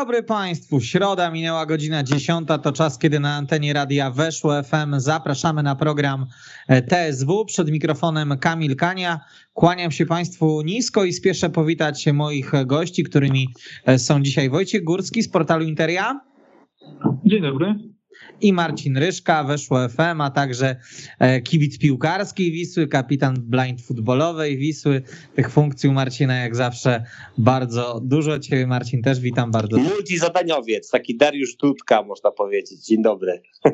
dobry Państwu. Środa minęła godzina 10. To czas, kiedy na antenie radia weszło FM. Zapraszamy na program e, TSW. Przed mikrofonem Kamil Kania. Kłaniam się Państwu nisko i spieszę powitać moich gości, którymi e, są dzisiaj Wojciech Górski z portalu Interia. Dzień dobry i Marcin Ryszka, weszło FM, a także e, kibic piłkarskiej Wisły, kapitan blind futbolowej Wisły. Tych funkcji u Marcina jak zawsze bardzo dużo. Ciebie Marcin też witam bardzo. Multizadaniowiec, taki Dariusz Dudka można powiedzieć. Dzień dobry.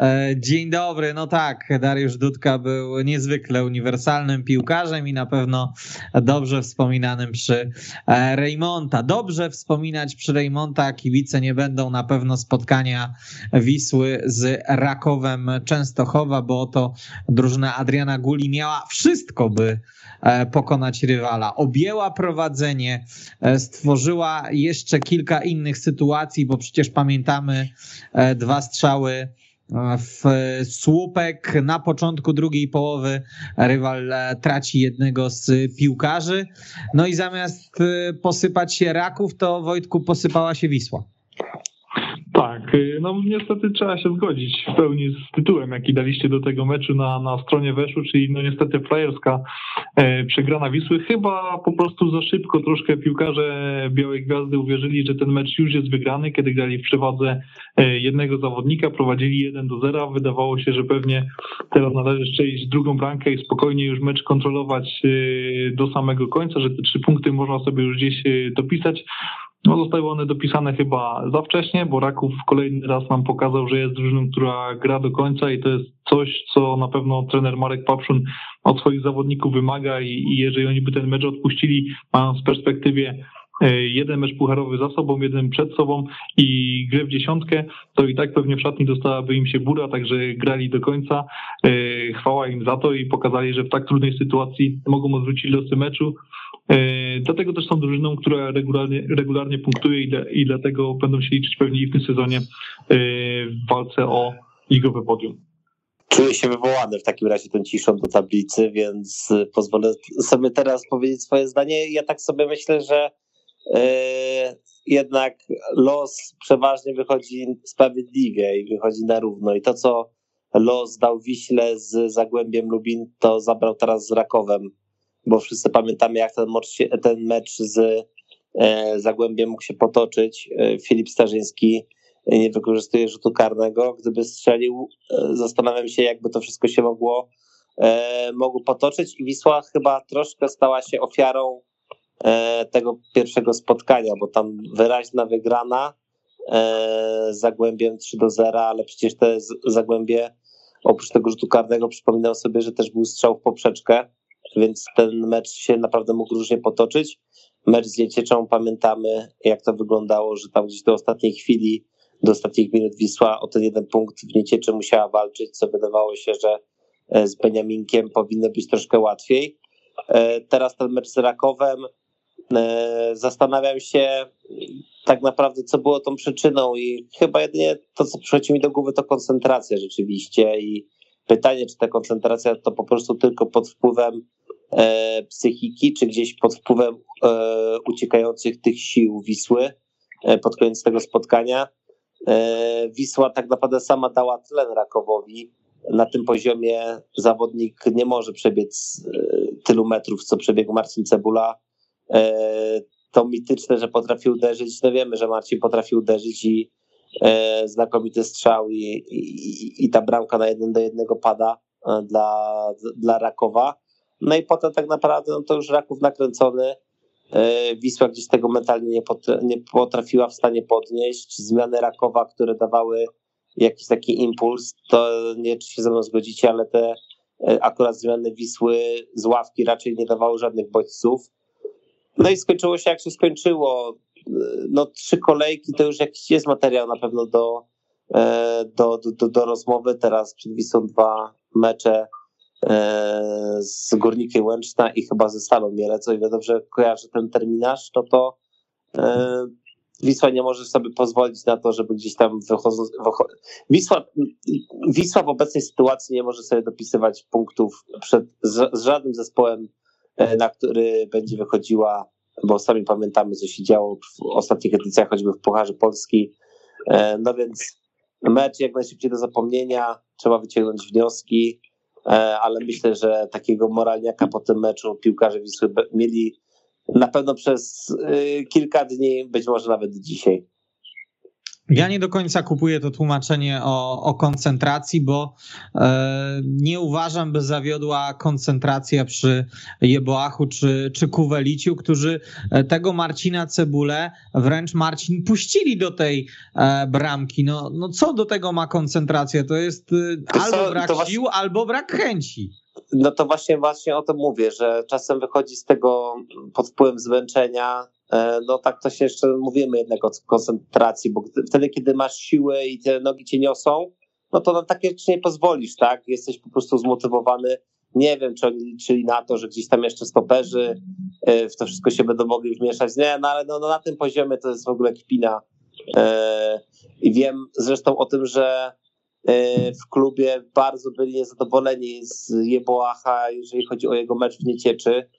E, dzień dobry, no tak, Dariusz Dudka był niezwykle uniwersalnym piłkarzem i na pewno dobrze wspominanym przy e, Reymonta. Dobrze wspominać przy Reymonta, kibice nie będą na pewno spotkania Wisły Wisły z Rakowem Częstochowa, bo oto drużyna Adriana Guli miała wszystko, by e, pokonać rywala. Objęła prowadzenie, e, stworzyła jeszcze kilka innych sytuacji, bo przecież pamiętamy e, dwa strzały w słupek na początku drugiej połowy rywal traci jednego z piłkarzy. No i zamiast posypać się Raków, to Wojtku posypała się Wisła. Tak, y, no niestety trzeba się zgodzić w pełni z tytułem, jaki daliście do tego meczu na, na stronie Weszu, czyli no niestety frajerska e, przegrana Wisły. Chyba po prostu za szybko troszkę piłkarze Białej Gwiazdy uwierzyli, że ten mecz już jest wygrany, kiedy grali w przewadze e, jednego zawodnika, prowadzili 1 do 0. Wydawało się, że pewnie teraz należy strzelić drugą bramkę i spokojnie już mecz kontrolować e, do samego końca, że te trzy punkty można sobie już gdzieś e, dopisać. No, zostały one dopisane chyba za wcześnie, bo Raków kolejny raz nam pokazał, że jest drużyną, która gra do końca i to jest coś, co na pewno trener Marek Papszun od swoich zawodników wymaga i, i jeżeli oni by ten mecz odpuścili, mając w perspektywie e, jeden mecz pucharowy za sobą, jeden przed sobą i grę w dziesiątkę, to i tak pewnie w szatni dostałaby im się bura, także grali do końca. E, chwała im za to i pokazali, że w tak trudnej sytuacji mogą odwrócić losy meczu. E, dlatego też są drużyną, która regularnie, regularnie punktuje i, i dlatego będą się liczyć pewnie w tym sezonie e, w walce o ligowe podium. Czuję się wywołany w takim razie tą ciszą do tablicy, więc pozwolę sobie teraz powiedzieć swoje zdanie. Ja tak sobie myślę, że e, jednak los przeważnie wychodzi sprawiedliwie i wychodzi na równo. I to, co los dał Wiśle z Zagłębiem Lubin, to zabrał teraz z Rakowem bo wszyscy pamiętamy, jak ten ten mecz z e, Zagłębiem mógł się potoczyć. E, Filip Starzyński nie wykorzystuje rzutu karnego. Gdyby strzelił, e, zastanawiam się, jakby to wszystko się mogło, mogło potoczyć. I Wisła chyba troszkę stała się ofiarą tego pierwszego spotkania, bo tam wyraźna wygrana z Zagłębiem 3 do 0, ale przecież te Zagłębie oprócz tego rzutu karnego przypominam sobie, że też był strzał w poprzeczkę więc ten mecz się naprawdę mógł różnie potoczyć. Mecz z Niecieczą pamiętamy, jak to wyglądało, że tam gdzieś do ostatniej chwili, do ostatnich minut Wisła o ten jeden punkt w Niecieczy musiała walczyć, co wydawało się, że e, z Beniaminkiem powinno być troszkę łatwiej. E, teraz ten mecz z Rakowem, e, zastanawiam się tak naprawdę, co było tą przyczyną i chyba jedynie to, co przychodzi mi do głowy, to koncentracja rzeczywiście i pytanie, czy ta koncentracja to po prostu tylko pod wpływem psychiki, czy gdzieś pod wpływem e, uciekających tych sił Wisły e, pod koniec tego spotkania. Wisła tak naprawdę sama dała tlen Rakowowi. Na tym poziomie zawodnik nie może przebiec tylu metrów, co przebiegł Marcin Cebula. To mityczne, że potrafił uderzyć. No wiemy, że Marcin potrafił uderzyć i znakomity strzał i, i, i ta bramka na jeden do jednego pada dla, dla Rakowa. No i potem tak naprawdę no to już Raków nakręcony. E, Wisła gdzieś tego mentalnie nie, potrafiła w stanie podnieść. Zmiany Rakowa, które dawały jakiś taki impuls, to nie czy się ze mną zgodzicie, ale te e, akurat zmiany Wisły z ławki raczej nie dawały żadnych bodźców. No i skończyło się jak się skończyło. E, no trzy kolejki to już jakiś jest materiał na pewno do, do, do, do rozmowy. Teraz przed Wisłą dwa mecze z Górnikiem Łęczna i chyba ze Stalą Mielec, o ile dobrze kojarzę ten terminarz, no to e, Wisła nie może sobie pozwolić na to, żeby gdzieś tam wychodząc. Wisła, Wisła w obecnej sytuacji nie może sobie dopisywać punktów przed, z, z żadnym zespołem, e, na który będzie wychodziła bo sami pamiętamy, co się działo w ostatnich edycjach, choćby w Pucharze Polski. E, no więc mecz jak najszybciej do zapomnienia, trzeba wyciągnąć wnioski, e, ale myślę, że takiego moralniaka po tym meczu piłkarze Wisły mieli na pewno przez y, kilka dni, być może nawet dzisiaj. Ja nie do końca kupuję to tłumaczenie o, o koncentracji, bo e, nie uważam, by zawiodła koncentracja przy Jeboachu czy, czy Kuweliciu, którzy e, tego Marcina Cebulę wręcz Marcin puścili do tej e, bramki. No, no co do tego ma koncentracja? To jest e, albo brak sił, albo brak chęci. No to właśnie, właśnie o tym mówię, że czasem wychodzi z tego pod wpływem zmęczenia, no tak to się jeszcze mówimy jednak o koncentracji, bo wtedy, kiedy masz siłę i te nogi cię niosą, no to na takie rzeczy nie pozwolisz, tak? Jesteś po prostu zmotywowany. Nie wiem, czy oni liczyli na to, że gdzieś tam jeszcze stoperzy e, w to wszystko się będą mogli wmieszać. Nie, no ale no, no na tym poziomie to jest w ogóle kpina. E, I wiem zresztą o tym, że E, w klubie bardzo byli niezadowoleni z Jeboacha, jeżeli chodzi o jego mecz w Niecieczy.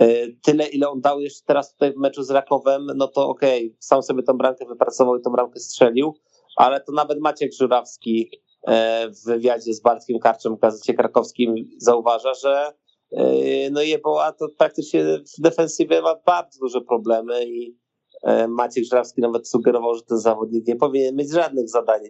E, tyle, ile on dał jeszcze teraz tutaj w meczu z Rakowem, no to okej, okay, sam sobie tą bramkę wypracował i tą bramkę strzelił, ale to nawet Maciek Żurawski e, w wywiadzie z Bartkiem Karczem w Gazecie Krakowskim zauważa, że no Jeboa to praktycznie w defensywie ma bardzo duże problemy i Maciek Żurawski nawet sugerował, że ten zawodnik nie powinien mieć żadnych zadań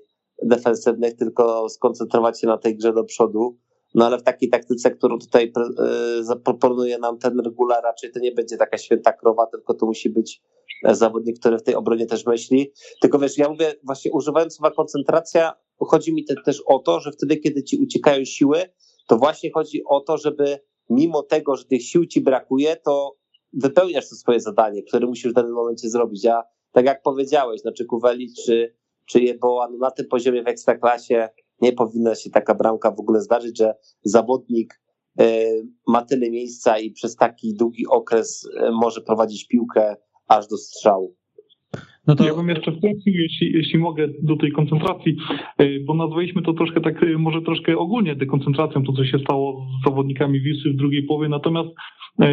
defensywnych, tylko skoncentrować się na tej grze do przodu. No ale w takiej taktyce, którą tutaj e, zaproponuje nam ten regular, raczej to nie będzie taka święta krowa, tylko to musi być e, zawodnik, który w tej obronie też myśli. Tylko wiesz, ja mówię właśnie używając słowa koncentracja, chodzi mi też o to, że wtedy, kiedy ci uciekają siły, to właśnie chodzi o to, żeby mimo tego, że tych sił ci brakuje, to wypełniasz to swoje zadanie, które musisz w danym momencie zrobić. A tak jak powiedziałeś, znaczy Kuweli czy czy Jeboa, no na tym poziomie w ekstraklasie nie powinna się taka bramka w ogóle zdarzyć, że zawodnik e, ma tyle miejsca i przez taki długi okres e, może prowadzić piłkę aż do strzału. No to... Ja bym jeszcze wrócił, jeśli, jeśli mogę, do tej koncentracji, e, bo nazwaliśmy to troszkę tak, może troszkę ogólnie dekoncentracją, to co się stało z zawodnikami Wisły w drugiej połowie, natomiast E,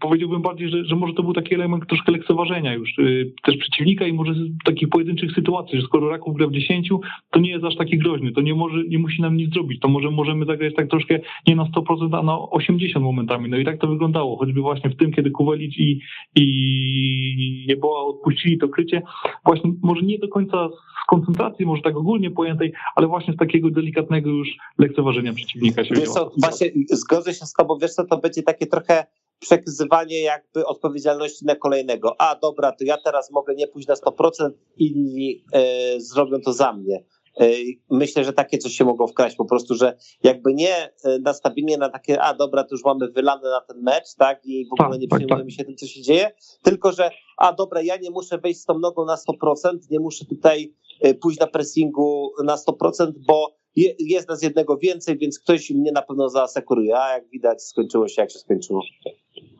powiedziałbym bardziej, że, że może to był taki element troszkę lekceważenia już e, też przeciwnika i może takich pojedynczych sytuacji, że skoro Raków gra w 10, to nie jest aż taki groźny, to nie może, nie musi nam nic zrobić, to może możemy zagrać tak troszkę nie na 100%, a na 80% momentami. No i tak to wyglądało, choćby właśnie w tym, kiedy Kuwelic i, i Jeboa odpuścili to krycie, właśnie może nie do końca z koncentracji, może tak ogólnie pojętej, ale właśnie z takiego delikatnego już lekceważenia przeciwnika się Wiesz co, właśnie zgodzę się z tobą, wiesz co, to będzie takie trochę przekazywanie jakby odpowiedzialności na kolejnego. A dobra, to ja teraz mogę nie pójść na 100%, inni e, zrobią to za mnie. E, myślę, że takie coś się mogą wkraść po prostu, że jakby nie e, nastawienie na takie, a dobra, to już mamy wylane na ten mecz, tak, i w ogóle tak, nie tak, przejmujemy tak. się tym, co się dzieje, tylko że, a dobra, ja nie muszę wejść z tą nogą na 100%, nie muszę tutaj e, pójść na pressingu na 100%, bo jest nas jednego więcej, więc ktoś mnie na pewno zaasekuruje, a jak widać skończyło się jak się skończyło.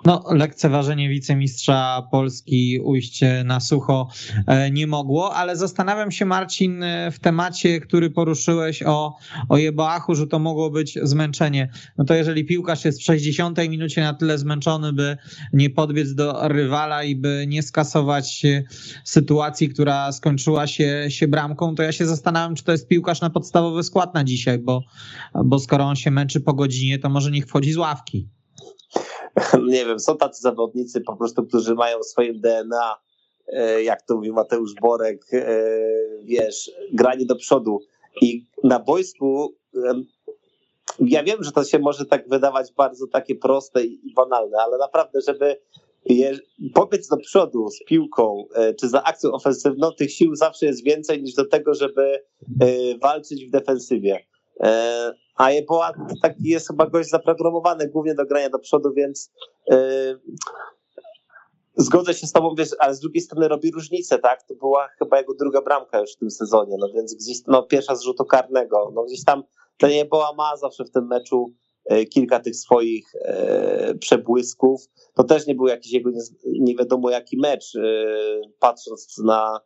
No, lekceważenie wicemistrza Polski ujść na sucho e, nie mogło, ale zastanawiam się, Marcin, e, w temacie, który poruszyłeś o, o Jeboachu, że to mogło być zmęczenie. No to jeżeli piłkarz jest w 60 minucie na tyle zmęczony, by nie podbiec do rywala i by nie skasować sytuacji, która skończyła się, się bramką, to ja się zastanawiam, czy to jest piłkarz na podstawowy skład na dzisiaj, bo, bo skoro on się męczy po godzinie, to może niech wchodzi z ławki. nie wiem, są tacy zawodnicy po prostu, którzy mają swoje DNA, e, jak to mówi Mateusz Borek, e, wiesz, granie do przodu. I na boisku ja wiem, że to się może tak wydawać bardzo takie proste i banalne, ale naprawdę, żeby je, pobiec do przodu z piłką, e, czy za akcją ofensywną, tych sił zawsze jest więcej niż do tego, żeby walczyć w defensywie. A Jeboa taki jest chyba gość zaprogramowany głównie do grania do przodu, więc zgodzę się z tobą, wiesz, ale z drugiej strony robi różnicę, tak? To była chyba jego druga bramka już w tym sezonie, no więc gdzieś, no pierwsza z rzutu karnego, no gdzieś tam ten Jeboa ma zawsze w tym meczu kilka tych swoich yy, przebłysków. To też nie był jakiś jego nie, wiadomo jaki mecz, yy, patrząc na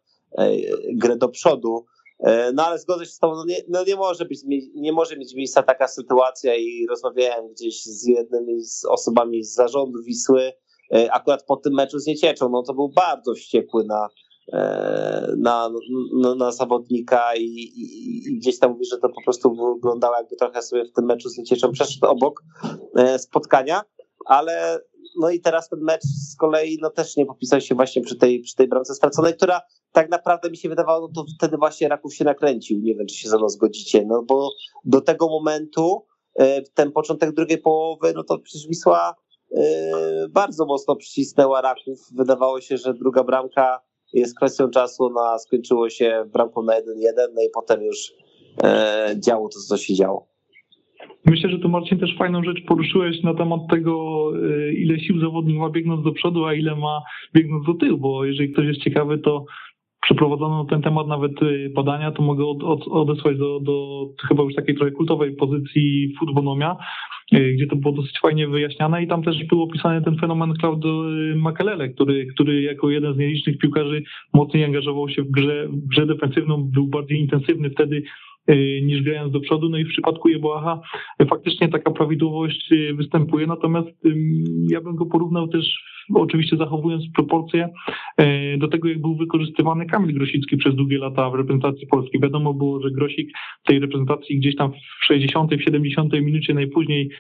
grę do przodu, E, no ale zgodzę się z tobą, no nie, no nie, może być, nie może mieć miejsca taka sytuacja i rozmawiałem gdzieś z jednymi z osobami z zarządu Wisły, akurat po tym meczu z Niecieczą, no to był bardzo wściekły na, na, na, na zawodnika i, i, i, gdzieś tam mówi, że to po prostu wyglądało jakby trochę sobie w tym meczu z Niecieczą przeszedł obok spotkania, ale no i teraz ten mecz z kolei no też nie popisał się właśnie przy tej, przy tej bramce straconej, która tak naprawdę mi się wydawało, no to wtedy właśnie Raków się nakręcił. Nie wiem, czy się ze mną zgodzicie, no bo do tego momentu, e, ten początek drugiej połowy, no to przecież Wisła e, bardzo mocno przycisnęła Raków. Wydawało się, że druga bramka jest kwestią czasu, no a skończyło się bramką na 1-1, no i potem już e, działo to, co się działo. Myślę, że tu Marcin też fajną rzecz poruszyłeś na temat tego, y, ile sił zawodnik ma biegnąc do przodu, a ile ma biegnąc do tyłu, bo jeżeli ktoś jest ciekawy, to przeprowadzono ten temat nawet y, badania, to mogę od, od, odesłać do, do chyba już takiej trochę kultowej pozycji Futbonomia, y, gdzie to było dosyć fajnie wyjaśniane i tam też był opisany ten fenomen Claude Makelele, który, który jako jeden z nielicznych piłkarzy mocniej angażował się w grze, w grze defensywną, był bardziej intensywny wtedy, Y, niż grając do przodu. No i w przypadku Jeboaha faktycznie taka prawidłowość y, występuje, natomiast ja bym go porównał też oczywiście zachowując proporcje y, do tego, jak był wykorzystywany Kamil Grosicki przez długie lata w reprezentacji polskiej. Wiadomo było, że Grosik w tej reprezentacji gdzieś tam w 60, w 70 minucie najpóźniej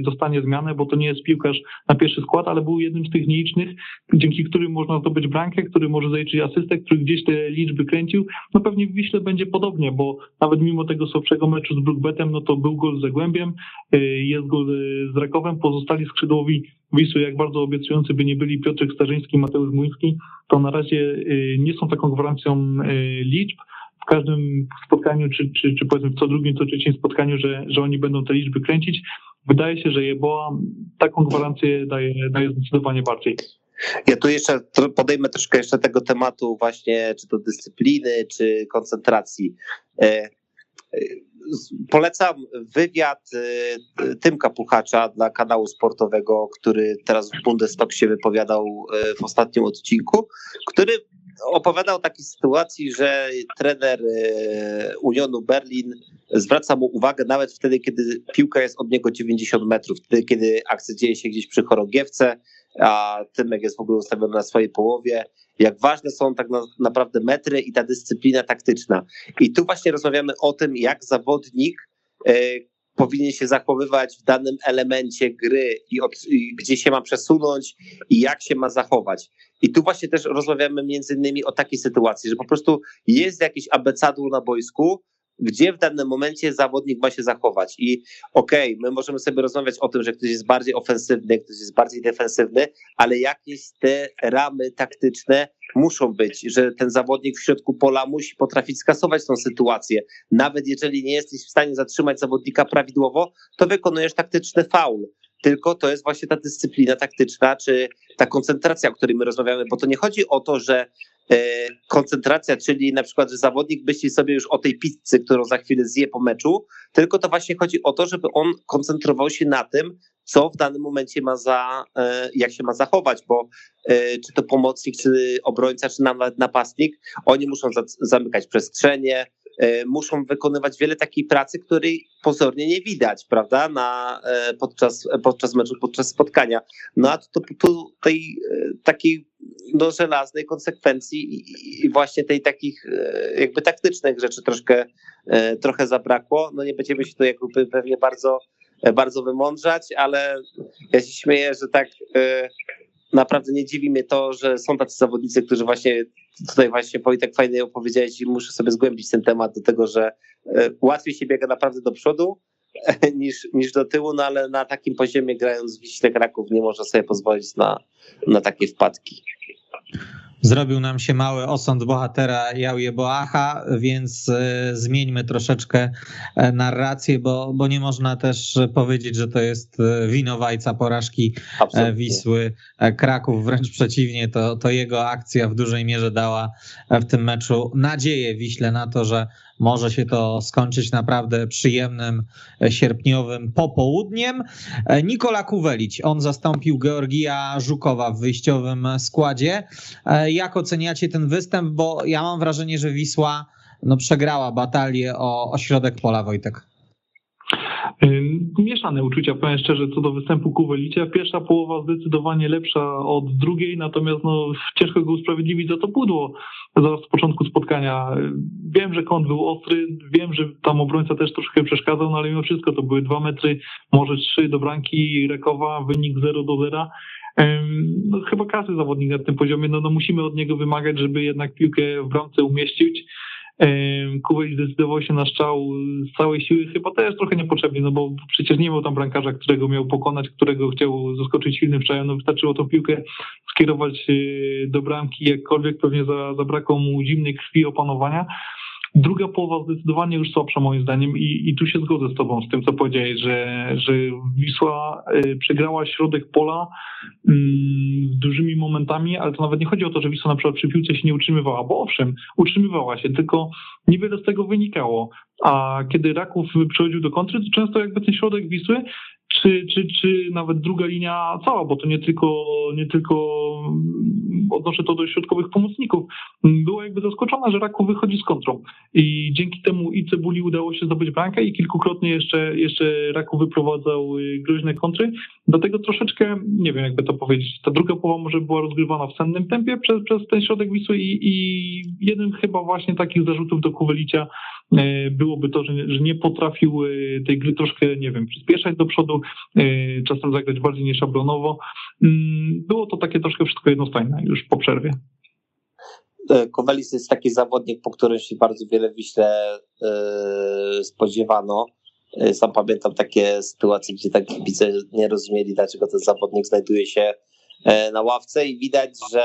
dostanie zmianę, bo to nie jest piłkarz na pierwszy skład, ale był jednym z tych nielicznych, dzięki którym można zdobyć bramkę, który może zaliczyć asystę, który gdzieś te liczby kręcił. No pewnie w Wiśle będzie podobnie, bo nawet mimo tego słabszego meczu z Brookbetem, no to był gol z Zagłębiem, e, jest gol z Rakowem, pozostali skrzydłowi Wisły, jak bardzo obiecujący by nie byli Piotr Starzyński, Mateusz Młyński, to na razie e, nie są taką gwarancją liczb, w każdym spotkaniu, czy, czy, czy powiedzmy w co drugim, co trzecim spotkaniu, że, że oni będą te liczby kręcić. Wydaje się, że Jeboa taką gwarancję daje, daje zdecydowanie bardziej. Ja tu jeszcze podejmę troszkę jeszcze tego tematu właśnie, czy to dyscypliny, czy koncentracji. E, e, polecam wywiad e, Tymka Puchacza dla kanału sportowego, który teraz w Bundestag się wypowiadał w ostatnim odcinku, który opowiadał o takiej sytuacji, że trener Unionu Berlin zwraca mu uwagę nawet wtedy, kiedy piłka jest od niego 90 metrów, wtedy, kiedy akcja dzieje się gdzieś przy chorągiewce, a Tymek jest w ogóle ustawiony na swojej połowie. Jak ważne są tak na, naprawdę metry i ta dyscyplina taktyczna. I tu właśnie rozmawiamy o tym, jak zawodnik e, powinien się zachowywać w danym elemencie gry i, od, i, gdzie się ma przesunąć i jak się ma zachować. I tu właśnie też rozmawiamy między innymi o takiej sytuacji, że po prostu jest jakieś abecadło na boisku, gdzie w danym momencie zawodnik ma się zachować. I okej, okay, my możemy sobie rozmawiać o tym, że ktoś jest bardziej ofensywny, ktoś jest bardziej defensywny, ale jakieś te ramy taktyczne muszą być, że ten zawodnik w środku pola musi potrafić skasować tą sytuację. Nawet jeżeli nie jesteś w stanie zatrzymać zawodnika prawidłowo, to wykonujesz taktyczny faul tylko to jest właśnie ta dyscyplina taktyczna, czy ta koncentracja, o której my rozmawiamy, bo to nie chodzi o to, że koncentracja, czyli na przykład, że zawodnik myśli sobie już o tej pizzy, którą za chwilę zje po meczu, tylko to właśnie chodzi o to, żeby on koncentrował się na tym, co w danym momencie ma za, e, jak się ma zachować, bo e, czy to pomocnik, czy obrońca, czy nawet napastnik, oni muszą zamykać przestrzenie, muszą wykonywać wiele takiej pracy, której pozornie nie widać, prawda, na, podczas, podczas meczu, podczas spotkania. No a tu, tej takiej no, żelaznej konsekwencji i, i, właśnie tej takich e, jakby taktycznych rzeczy troszkę, e, trochę zabrakło. No nie będziemy się tu jakby pewnie bardzo, e, bardzo wymądrzać, ale ja się śmieję, że tak naprawdę nie dziwi mnie to, że są tacy zawodnicy, którzy właśnie tutaj właśnie Wojtek fajnie opowiedziałeś i muszę sobie zgłębić ten temat do tego, że łatwiej się biega naprawdę do przodu, niż, niż do tyłu, no ale na takim poziomie grając w Wiśle Kraków nie można sobie pozwolić na, na takie wpadki. Zrobił nam się mały osąd bohatera Jauje Boacha, więc e, zmieńmy troszeczkę e, narrację, bo, bo nie można też powiedzieć, że to jest e, winowajca porażki Absolutnie. Wisły Kraków. Wręcz przeciwnie, to, to jego akcja w dużej mierze dała w tym meczu nadzieję Wiśle na to, że może się to skończyć naprawdę przyjemnym e, sierpniowym popołudniem. E, Nikola Kuwelić, on zastąpił Georgija Żukowa w wyjściowym składzie. E, jak oceniacie ten występ? Bo ja mam wrażenie, że Wisła no, przegrała batalię o, o środek pola, Wojtek. Mieszane uczucia, powiem szczerze, co do występu Kuwelicia. Pierwsza połowa zdecydowanie lepsza od drugiej, natomiast no, ciężko go usprawiedliwić za to pudło zaraz z początku spotkania. Wiem, że kąt był ostry, wiem, że tam obrońca też troszkę przeszkadzał, no ale mimo wszystko to były dwa metry, może trzy do bramki Rekowa, wynik 0 do 0. No, chyba każdy zawodnik na tym poziomie, no, no musimy od niego wymagać, żeby jednak piłkę w bramce umieścić. Kuwait zdecydował się na strzał z całej siły, chyba też trochę niepotrzebnie, no bo przecież nie miał tam bramkarza, którego miał pokonać, którego chciał zaskoczyć silnym strzałem, no wystarczyło tą piłkę skierować e, do bramki, jakkolwiek pewnie zabrakło mu zimnej krwi opanowania. Druga połowa zdecydowanie już słabsza moim zdaniem i, i tu się zgodzę z tobą, z tym co powiedziałeś, że, że Wisła y, przegrała środek pola mm, dużymi momentami, ale to nawet nie chodzi o to, że Wisła na przykład przy piłce się nie utrzymywała, bo owszem, utrzymywała się, tylko niewiele z tego wynikało. A kiedy Raków przychodził do kontry, to często jakby ten środek Wisły czy, czy, czy nawet druga linia cała, bo to nie tylko, nie tylko odnoszę to do środkowych pomocników, była jakby zaskoczona, że Raków wychodzi z kontrą. I dzięki temu i Cebuli udało się zdobyć bramkę i kilkukrotnie jeszcze, jeszcze Raków wyprowadzał y, groźne kontry. Dlatego troszeczkę, nie wiem jakby to powiedzieć, ta druga połowa może była rozgrywana w sennym tempie przez, przez ten środek Wisły i, i jednym chyba właśnie takich zarzutów do Kuwelicia byłoby to, że, nie potrafił e, tej gry troszkę, nie wiem, przyspieszać do przodu, e, czasem zagrać bardziej nieszablonowo. Mm, było to takie troszkę wszystko jednostajne już po przerwie. Kowelis jest taki zawodnik, po którym się bardzo wiele Wiśle spodziewano. Sam pamiętam takie sytuacje, gdzie tak kibice nie rozumieli, dlaczego ten zawodnik znajduje się na ławce i widać, że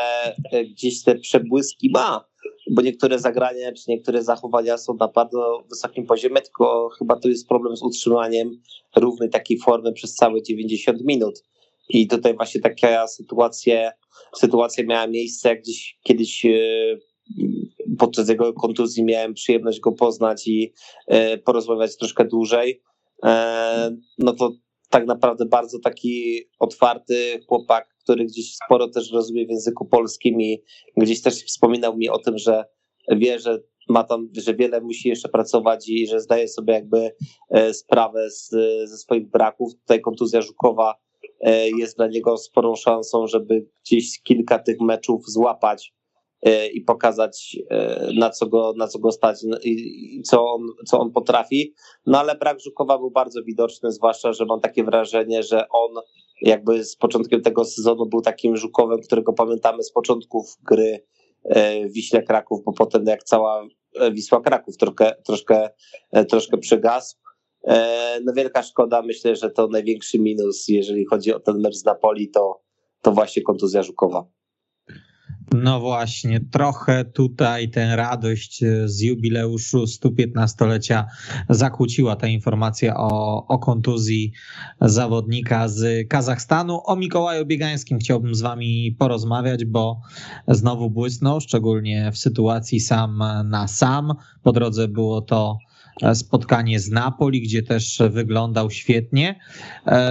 gdzieś te przebłyski ma bo niektóre zagrania czy niektóre zachowania są na bardzo wysokim poziomie, tylko chyba tu jest problem z utrzymaniem równej takiej formy przez całe 90 minut. I tutaj właśnie taka sytuacja, sytuacja miała miejsce, gdzieś kiedyś e, podczas jego kontuzji miałem przyjemność go poznać i e, porozmawiać troszkę dłużej. E, no to tak naprawdę bardzo taki otwarty chłopak, który gdzieś sporo też rozumie w języku polskim i gdzieś też wspominał mi o tym, że wie, że ma tam, że wiele musi jeszcze pracować i że zdaje sobie jakby e, sprawę z, ze swoich braków. Tutaj kontuzja Żukowa e, jest dla niego sporą szansą, żeby gdzieś kilka tych meczów złapać i pokazać, na co go, na co go stać i co on, co on potrafi. No ale brak Żukowa był bardzo widoczny, zwłaszcza, że mam takie wrażenie, że on jakby z początkiem tego sezonu był takim Żukowem, którego pamiętamy z początków gry e, Wiśle Kraków, bo potem jak cała e, Wisła Kraków troszkę, troszkę, e, troszkę przygasł. No wielka szkoda, myślę, że to największy minus, jeżeli chodzi o ten mecz z Napoli, to, to właśnie kontuzja Żukowa. No właśnie, trochę tutaj tę radość z jubileuszu 115-lecia zakłóciła ta informacja o, o kontuzji zawodnika z Kazachstanu. O Mikołaju Biegańskim chciałbym z wami porozmawiać, bo znowu błysnął, szczególnie w sytuacji sam na sam. Po drodze było to spotkanie z Napoli, gdzie też wyglądał świetnie.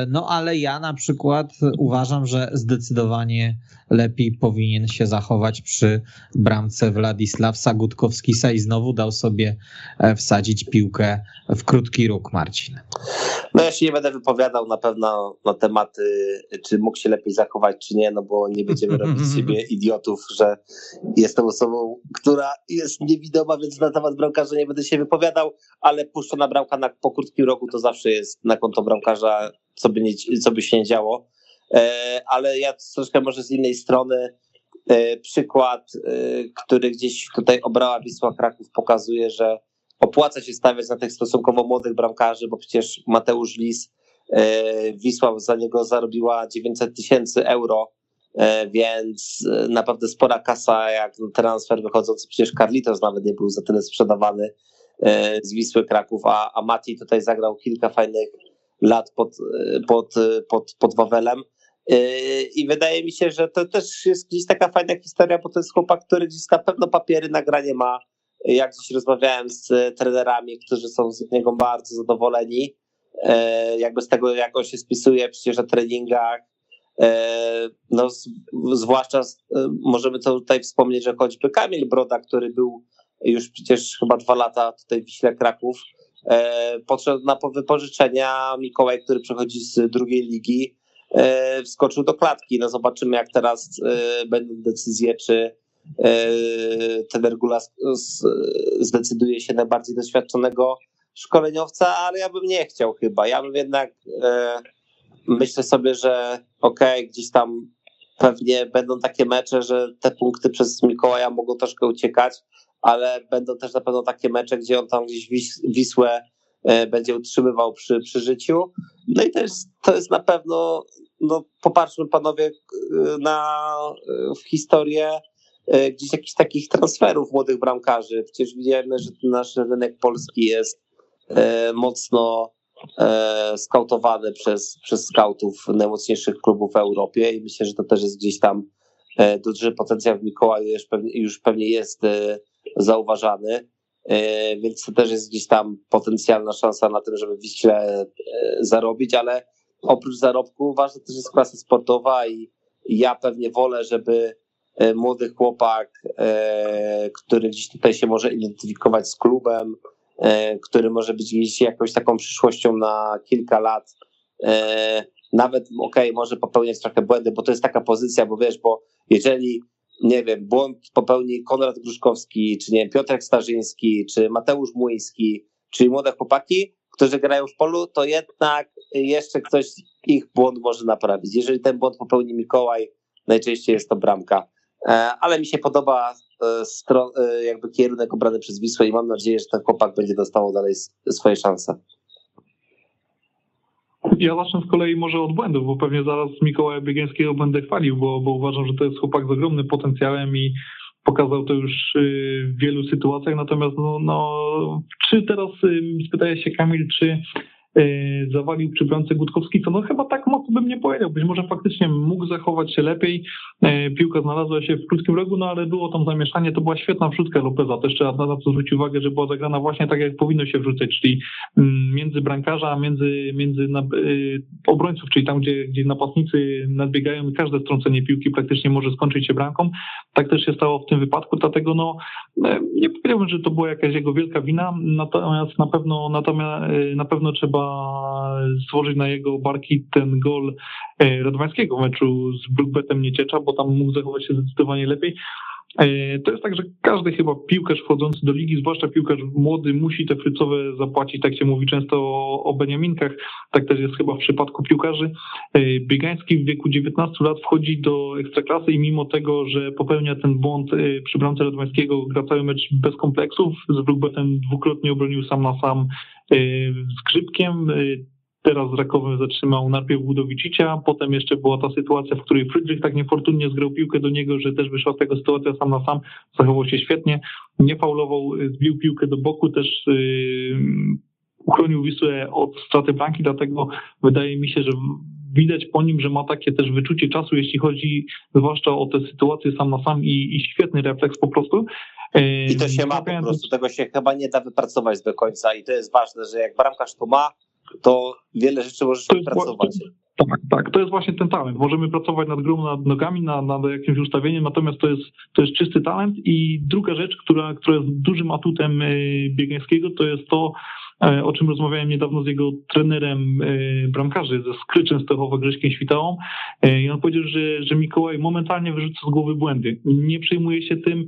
No ale ja na przykład uważam, że zdecydowanie lepiej powinien się zachować przy bramce Władysław Sagutkowskisa i znowu dał sobie e, wsadzić piłkę w krótki róg, Marcin. No ja się nie będę wypowiadał na pewno na tematy, czy mógł się lepiej zachować, czy nie, no bo nie będziemy robić z siebie idiotów, że jestem osobą, która jest niewidoma, więc na temat bramkarza nie będę się wypowiadał, ale puszczona bramka na, po krótkim rogu to zawsze jest na konto bramkarza, co by, nie, co by się nie działo. E, ale ja troszkę może z innej strony e, przykład, e, który gdzieś tutaj obrała Wisła Kraków pokazuje, że opłaca się stawiać na tych stosunkowo młodych bramkarzy, bo przecież Mateusz Lis, Wisła za niego zarobiła 900 tysięcy euro, więc naprawdę spora kasa jak transfer wychodzący, przecież Carlitos nawet nie był za tyle sprzedawany z Wisły Kraków, a, a Mati tutaj zagrał kilka fajnych lat pod, pod, pod, pod Wawelem. Yy, I wydaje mi się, że to też jest gdzieś taka fajna historia, bo to jest chłopak, który gdzieś na pewno papiery nagranie ma. Jak dziś rozmawiałem z trenerami, którzy są z niego bardzo zadowoleni, yy, jakby z tego, jak on się spisuje przecież na treningach. Yy, no, zwłaszcza możemy to tutaj wspomnieć, że choćby Kamil Broda, który był już przecież chyba dwa lata tutaj w Wiśle Kraków, potrzebna po wypożyczenia Mikołaj, który przechodzi z drugiej ligi, wskoczył do klatki. No zobaczymy, jak teraz będą decyzje, czy ten Regulas zdecyduje się na bardziej doświadczonego szkoleniowca, ale ja bym nie chciał chyba. Ja bym jednak myślę sobie, że okej, okay, gdzieś tam pewnie będą takie mecze, że te punkty przez Mikołaja mogą troszkę uciekać, ale będą też na pewno takie mecze, gdzie on tam gdzieś Wisłę e, będzie utrzymywał przy, przy życiu. No i jest, to jest na pewno, no popatrzmy panowie e, na e, w historię gdzieś jakichś takich transferów młodych bramkarzy. Przecież widzimy, że nasz rynek polski jest mocno e, skautowany przez, przez skautów najmocniejszych klubów w Europie i myślę, że to też jest gdzieś tam e, duży potencjał w Mikołaju już pewnie, już pewnie jest e, zauważany, e, więc to też jest gdzieś tam potencjalna szansa na tym, żeby Wiśle e, zarobić, ale oprócz zarobku ważna też jest klasa sportowa i, ja pewnie wolę, żeby e, młody chłopak, który gdzieś tutaj się może identyfikować z klubem, E, który może być gdzieś jakąś taką przyszłością na kilka lat. E, nawet, okej, okay, może popełniać trochę błędy, bo to jest taka pozycja, bo wiesz, bo jeżeli, nie wiem, błąd popełni Konrad Gruszkowski, czy nie wiem, Piotrek Starzyński, czy Mateusz Młyński, czyli młode chłopaki, którzy grają w polu, to jednak jeszcze ktoś ich błąd może naprawić. Jeżeli ten błąd popełni Mikołaj, najczęściej jest to bramka. E, ale mi się podoba e, e, jakby kierunek obrany przez Wisłę i mam nadzieję, że ten chłopak będzie dostawał dalej swoje szanse. Ja zacznę z kolei może od błędów, bo pewnie zaraz Mikołaja Biegińskiego będę chwalił, bo, bo uważam, że to jest chłopak z ogromnym potencjałem i pokazał to już w wielu sytuacjach. Natomiast no, no czy teraz spytaje się Kamil, czy zawalił przy bramce Gutkowski, to no chyba tak mocno bym nie powiedział. Być może faktycznie mógł zachować się lepiej. E, piłka znalazła się w krótkim rogu, no ale było tam zamieszanie. To była świetna wrzutka Lopeza. Też trzeba na to zwrócić uwagę, że była zagrana właśnie tak, jak powinno się wrzucać, czyli mm, między brankarza, a między, między e, obrońców, czyli tam, gdzie, gdzie napastnicy nadbiegają i każde strącenie piłki praktycznie może skończyć się bramką. Tak też się stało w tym wypadku, dlatego no nie powiedziałbym, że to była jakaś jego wielka wina, natomiast na pewno, natomiast na pewno trzeba stworzyć na jego barki ten gol e, Radwańskiego w meczu z Brookbetem Nieciecza, bo tam mógł zachować się zdecydowanie lepiej. E, to jest tak, że każdy chyba piłkarz wchodzący do ligi, zwłaszcza piłkarz młody, musi te frycowe zapłacić. Tak się mówi często o, o Beniaminkach. Tak też jest chyba w przypadku piłkarzy. E, Biegański w wieku 19 lat wchodzi do ekstraklasy i mimo tego, że popełnia ten błąd przy bramce Radwańskiego, gra cały mecz bez kompleksów. Z Brookbetem dwukrotnie obronił sam na sam z. Teraz z Rakowem zatrzymał najpierw Budowicicia, potem jeszcze była ta sytuacja, w której Friedrich tak niefortunnie zgrał piłkę do niego, że też wyszła z tego sytuacja sam na sam, zachował się świetnie, nie faulował, zbił piłkę do boku, też yy, uchronił Wisłę od straty bramki, dlatego wydaje mi się, że widać po nim, że ma takie też wyczucie czasu, jeśli chodzi zwłaszcza o te sytuacje sam na sam i, i świetny refleks po prostu. I to się ma po prostu, tego się chyba nie da wypracować do końca i to jest ważne, że jak bramkarz to ma, to wiele rzeczy możesz wypracować. Tak, tak, to jest właśnie ten talent. Możemy pracować nad grą, nad nogami, nad, nad jakimś ustawieniem, natomiast to jest, to jest czysty talent. I druga rzecz, która, która jest dużym atutem y, Biegańskiego, to jest to, o czym rozmawiałem niedawno z jego trenerem e, bramkarzy, ze Skryczem Stechowa Grześkiem Świtałą e, i on powiedział, że, że Mikołaj momentalnie wyrzuca z głowy błędy. Nie przejmuje się tym,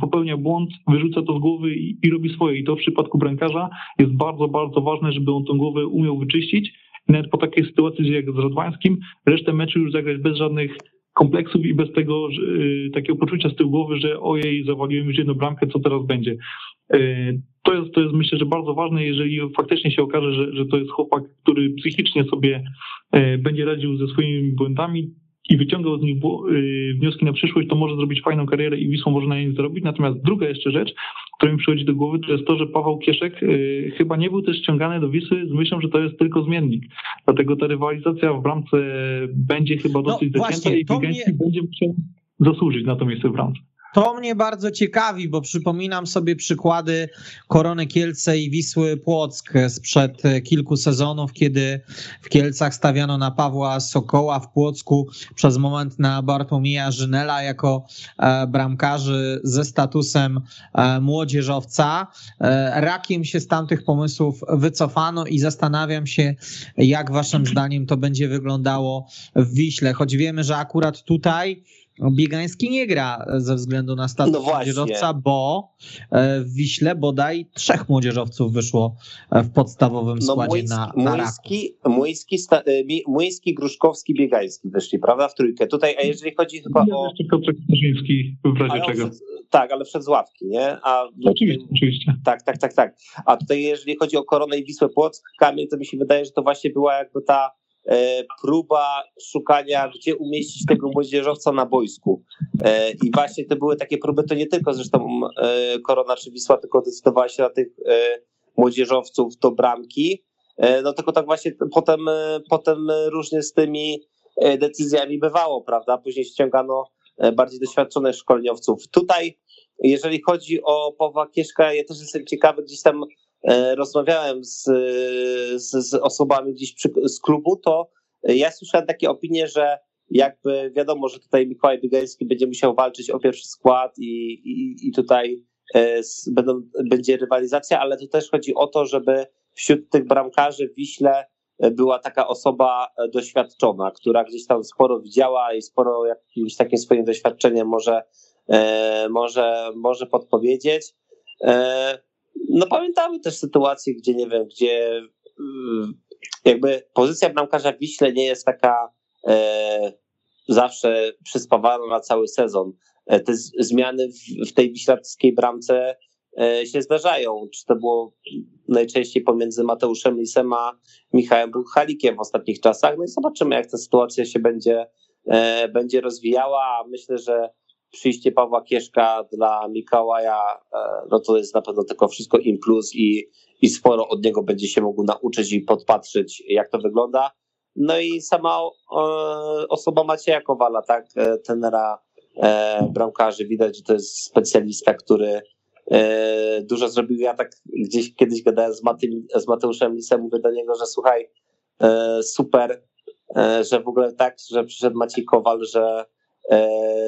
popełnia błąd, wyrzuca to z głowy i, i robi swoje. I to w przypadku bramkarza jest bardzo, bardzo ważne, żeby on tą głowę umiał wyczyścić. Nawet po takiej sytuacji jak z Radwańskim, resztę meczu już zagrać bez żadnych kompleksów i bez tego że, takiego poczucia z tyłu głowy, że ojej, zawaliłem już jedną bramkę, co teraz będzie. To jest, to jest myślę, że bardzo ważne, jeżeli faktycznie się okaże, że, że to jest chłopak, który psychicznie sobie e, będzie radził ze swoimi błędami i wyciągał z nich e, wnioski na przyszłość, to może zrobić fajną karierę i Wisłą może na niej zarobić. Natomiast druga jeszcze rzecz, która mi przychodzi do głowy, to jest to, że Paweł Kieszek e, chyba nie był też ściągany do Wisły z myślą, że to jest tylko zmiennik. Dlatego ta rywalizacja w bramce będzie chyba no dosyć no, zacięta i Wigański mnie... będzie musiał zasłużyć na to miejsce w bramce. To mnie bardzo ciekawi, bo przypominam sobie przykłady Korony Kielce i Wisły Płock sprzed kilku sezonów, kiedy w Kielcach stawiano na Pawła Sokoła, w Płocku przez moment na Bartłomieja Żynela jako e, bramkarzy ze statusem e, młodzieżowca. E, rakiem się z tamtych pomysłów wycofano i zastanawiam się, jak waszym zdaniem to będzie wyglądało w Wiśle, choć wiemy, że akurat tutaj Biegański nie gra ze względu na status no młodzieżowca, bo e, w Wiśle bodaj trzech młodzieżowców wyszło e, w podstawowym no, składzie no, na, na Młyński, Młyński, Młyński, Gruszkowski, Biegański wyszli, prawda, w trójkę. Tutaj, a jeżeli chodzi chyba o... Jeszcze Piotrek Starzyński w razie czego. Tak, ale przed z ławki, nie? A, oczywiście, oczywiście. Tak, tak, tak, tak. A tutaj jeżeli chodzi o Koronę i Wisłę Płock, Kamil, to mi się wydaje, że to właśnie była jakby ta E, próba szukania, gdzie umieścić tego młodzieżowca na boisku. E, I właśnie to były takie próby, to nie tylko zresztą e, Korona czy Wisła, tylko decydowała się na tych młodzieżowców do bramki. No tylko tak właśnie potem, potem różnie z tymi decyzjami bywało, prawda? Później ściągano bardziej doświadczonych szkoleniowców. Tutaj, jeżeli chodzi o Pawła Kieszka, ja też jestem ciekawy, gdzieś tam E, rozmawiałem z, z, z osobami gdzieś przy, z klubu, to ja słyszałem takie opinie, że jakby wiadomo, że tutaj Mikołaj Biegański będzie musiał walczyć o pierwszy skład i, i, i tutaj e, będą, będzie rywalizacja, ale tu też chodzi o to, żeby wśród tych bramkarzy w Wiśle e, była taka osoba doświadczona, która gdzieś tam sporo widziała i sporo jakimś takim swoim doświadczeniem może, może, może podpowiedzieć. No pamiętamy też sytuacje, gdzie nie wiem, gdzie mm, jakby pozycja bramkarza w Wiśle nie jest taka e, zawsze przyspawana na cały sezon. E, te zmiany w, w tej wiślackiej bramce e, się zdarzają. Czy to było najczęściej pomiędzy Mateuszem Lisem a Michałem Buchalikiem w ostatnich czasach. No i zobaczymy, jak ta sytuacja się będzie, e, będzie rozwijała. Myślę, że przyjście Pawła Kieszka dla Mikołaja, e, no to jest na pewno tylko wszystko in plus i, i sporo od niego będzie się mógł nauczyć i podpatrzeć, jak to wygląda. No i sama e, osoba Macieja Kowala, tak, e, tenera bramkarzy, widać, że to jest specjalista, który dużo zrobił. Ja tak gdzieś kiedyś gadałem z, z Mateuszem Lisem, mówię do niego, że słuchaj, super, że w ogóle tak, że przyszedł Maciej Kowal, że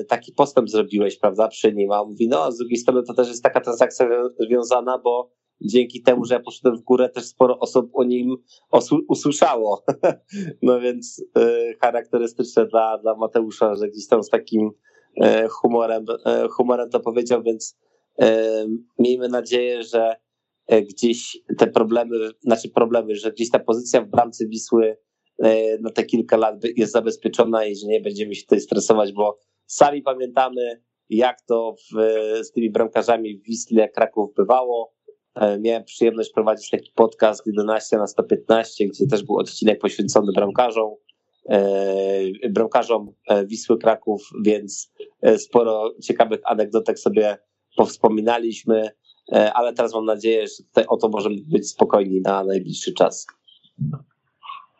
taki postęp zrobiłeś, prawda, przy nim, a on mówi, no, a z drugiej strony to też jest taka transakcja związana, bo dzięki temu, że ja poszedłem w górę, też sporo osób o nim usłyszało. no więc e, charakterystyczne dla, dla Mateusza, że gdzieś tam z takim e, humorem, e, humorem to powiedział, więc e, miejmy nadzieję, że e, gdzieś te problemy, znaczy problemy, że gdzieś ta pozycja w bramce Wisły E, na te kilka lat jest zabezpieczona i że nie będziemy się tutaj stresować, bo sami pamiętamy, jak to w, z tymi bramkarzami w Wisle Kraków bywało. E, miałem przyjemność prowadzić taki podcast 11 na 115, gdzie też był odcinek poświęcony bramkarzom, e, bramkarzom Wisły Kraków, więc sporo ciekawych anegdotek sobie powspominaliśmy, ale teraz mam nadzieję, że tutaj o to możemy być spokojni na najbliższy czas.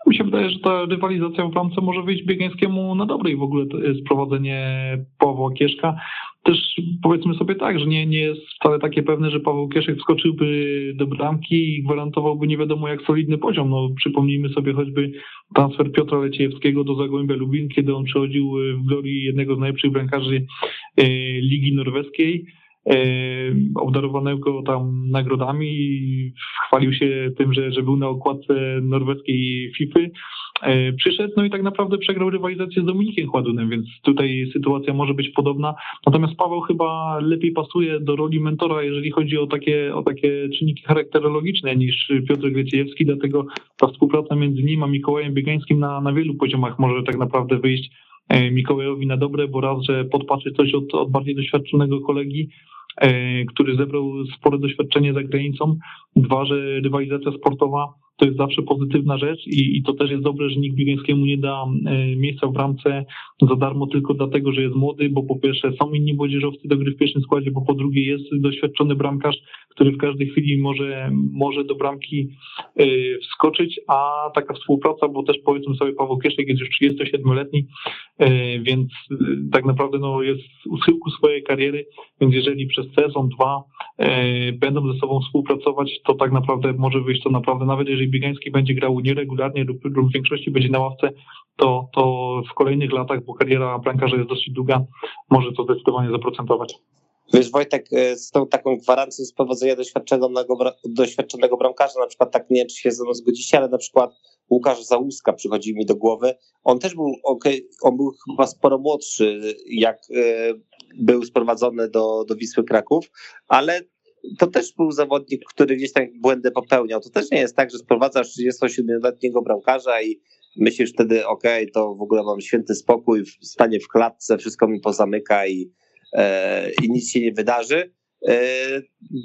Mi się wydaje, że ta rywalizacja w bramce może wyjść Biegańskiemu na dobre i w ogóle sprowadzenie Pawła Kieszka. Też powiedzmy sobie tak, że nie, nie jest wcale takie pewne, że Paweł Kieszek wskoczyłby do bramki i gwarantowałby nie wiadomo jak solidny poziom. No, przypomnijmy sobie choćby transfer Piotra Leciejewskiego do Zagłębia Lubin, kiedy on przychodził w glorii jednego z najlepszych bramkarzy e, Ligi Norweskiej obdarowanego tam nagrodami chwalił się tym, że, że był na okładce norweskiej FIFA. E, przyszedł, no i tak naprawdę przegrał rywalizację z Dominikiem Chładunem, więc tutaj sytuacja może być podobna. Natomiast Paweł chyba lepiej pasuje do roli mentora, jeżeli chodzi o takie, o takie czynniki charakterologiczne niż Piotr Greciejewski, dlatego ta współpraca między nim a Mikołajem Biegańskim na, na wielu poziomach może tak naprawdę wyjść Mikołajowi na dobre, bo raz, że podpatrzy coś od, od bardziej doświadczonego kolegi, E, który zebrał spore doświadczenie za granicą. Dwa, że rywalizacja sportowa to jest zawsze pozytywna rzecz i, i to też jest dobre, że nikt Biegańskiemu nie da e, miejsca w bramce za darmo tylko dlatego, że jest młody, bo po pierwsze są inni młodzieżowcy do gry w pierwszym składzie, bo po drugie jest doświadczony bramkarz, który w każdej chwili może, może do bramki e, wskoczyć, a taka współpraca, bo też powiedzmy sobie Paweł Kieszek jest już 37-letni, więc tak naprawdę no, jest u schyłku swojej kariery, więc jeżeli przez sezon, dwa będą ze sobą współpracować, to tak naprawdę może wyjść to naprawdę, nawet jeżeli Biegański będzie grał nieregularnie lub, lub w większości będzie na ławce, to, to w kolejnych latach, bo kariera bramkarza jest dosyć długa, może to zdecydowanie zaprocentować. Wiesz, Wojtek, e, z tą taką gwarancją z powodzenia doświadczonego, doświadczonego bramkarza, na przykład tak nie wiem, czy się ze mną zgodzicie, ale na przykład Łukasz Załuska przychodzi mi do głowy. On też był ok, on był chyba sporo młodszy, jak e, był sprowadzony do, do Wisły Kraków, ale to też był zawodnik, który gdzieś tam błędy popełniał. To też nie jest tak, że sprowadzasz 37-letniego bramkarza i myślisz wtedy, ok, to w ogóle mam święty spokój, stanie w klatce, wszystko mi pozamyka i, e, i nic się nie wydarzy, e,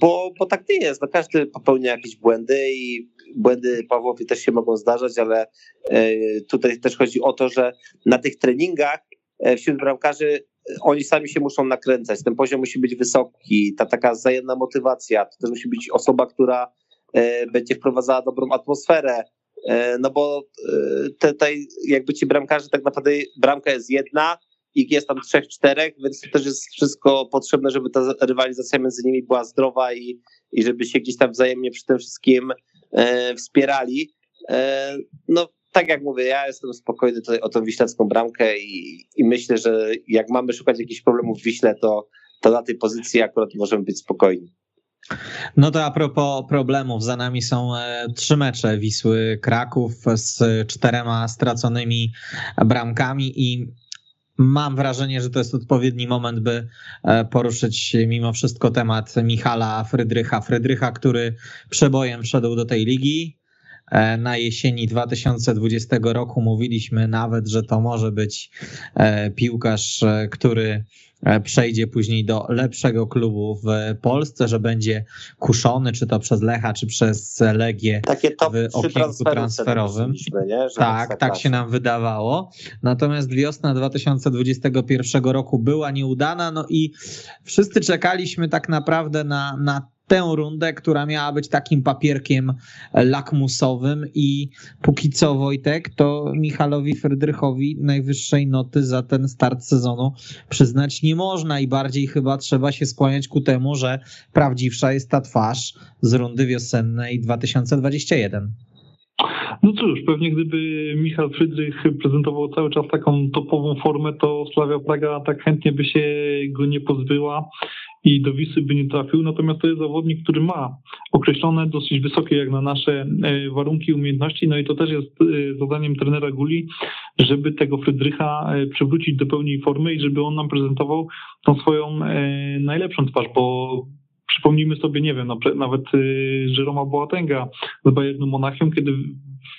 bo, bo tak nie jest. No każdy popełnia jakieś błędy i błędy Pawłowi też się mogą zdarzać, ale e, tutaj też chodzi o to, że na tych treningach e, wśród bramkarzy oni sami się muszą nakręcać, ten poziom musi być wysoki, ta taka wzajemna motywacja, to też musi być osoba, która e, będzie wprowadzała dobrą atmosferę, E, no bo e, tutaj jakby ci bramkarze, tak naprawdę bramka jest jedna, ich jest tam trzech, czterech, więc to też jest wszystko potrzebne, żeby ta rywalizacja między nimi była zdrowa i, i żeby się gdzieś tam wzajemnie przy tym wszystkim e, wspierali. E, no tak jak mówię, ja jestem spokojny tutaj o tą wiślecką bramkę i, i myślę, że jak mamy szukać jakichś problemów w Wiśle, to, to na tej pozycji akurat możemy być spokojni. No to a propos problemów, za nami są e, trzy mecze Wisły Kraków z czterema straconymi bramkami i mam wrażenie, że to jest odpowiedni moment, by e, poruszyć mimo wszystko temat Michala Frydrycha. Frydrycha, który przebojem wszedł do tej ligi. E, na jesieni 2020 roku mówiliśmy nawet, że to może być piłkarz, który E, przejdzie później do lepszego klubu w Polsce, że będzie kuszony, czy to przez Lecha, czy przez Legię Takie top w okienku transferowym. Tak, tak się nam wydawało. Natomiast wiosna 2021 roku była nieudana, no i wszyscy czekaliśmy tak naprawdę na, na tę rundę, która miała być takim papierkiem lakmusowym i póki co Wojtek, to Michalowi Frydrychowi najwyższej noty za ten start sezonu przyznać nie można i bardziej chyba trzeba się skłaniać ku temu, że prawdziwsza jest ta twarz z rundy wiosennej 2021. No cóż, pewnie gdyby Michał Frydrych prezentował cały czas taką topową formę, to Slavia Praga tak chętnie by się go nie pozbyła i do Wisy by nie trafił, natomiast to jest zawodnik, który ma określone dosyć wysokie jak na nasze e, warunki umiejętności, no i to też jest e, zadaniem trenera Guli, żeby tego Frydrycha e, przywrócić do pełnej formy i żeby on nam prezentował tą swoją najlepszą twarz, bo przypomnijmy sobie, nie wiem, nawet Jeroma Boatenga z Bayernu Monachium, kiedy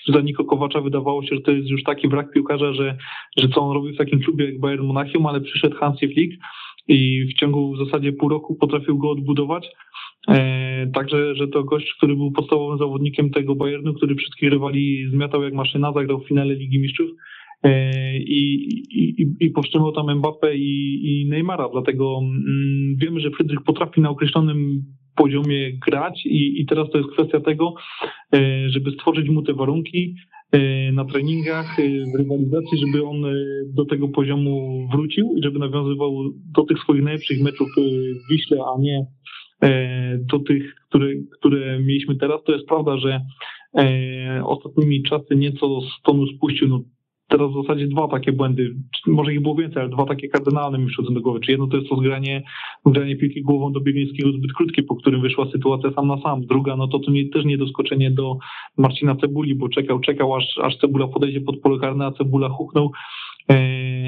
za Niko Kowacza wydawało się, że to jest już taki brak piłkarza, że, że co on robi w takim klubie jak Bayern Monachium, ale przyszedł Hansi Flick i w ciągu w zasadzie pół roku potrafił go odbudować. E, także, że to gość, który był podstawowym zawodnikiem tego Bayernu, który wszystkich rywali zmiatał jak maszyna, zagrał w finale Ligi Mistrzów e, i, i, i powstrzymał tam Mbappé i, i Neymara, dlatego mm, wiemy, że Frydrych potrafi na określonym poziomie grać i, i teraz to jest kwestia tego, e, żeby stworzyć mu te warunki, na treningach, e, w rywalizacji, żeby on e, do tego poziomu wrócił i żeby nawiązywał do tych swoich najlepszych meczów w Wiśle, a nie do tych, które, które mieliśmy teraz. To jest prawda, że ostatnimi czasy nieco z tonu spuścił. No, teraz w zasadzie dwa takie błędy, może ich było więcej, ale dwa takie kardynalne mi przychodzą do głowy. Czy jedno to jest to zgranie, zgranie piłki głową do Biegańskiego zbyt krótkie, po którym wyszła sytuacja sam na sam. Druga, no to to nie, też niedoskoczenie do Marcina Cebuli, bo czekał, czekał, aż, aż Cebula podejdzie pod pole karne, a Cebula huknął E,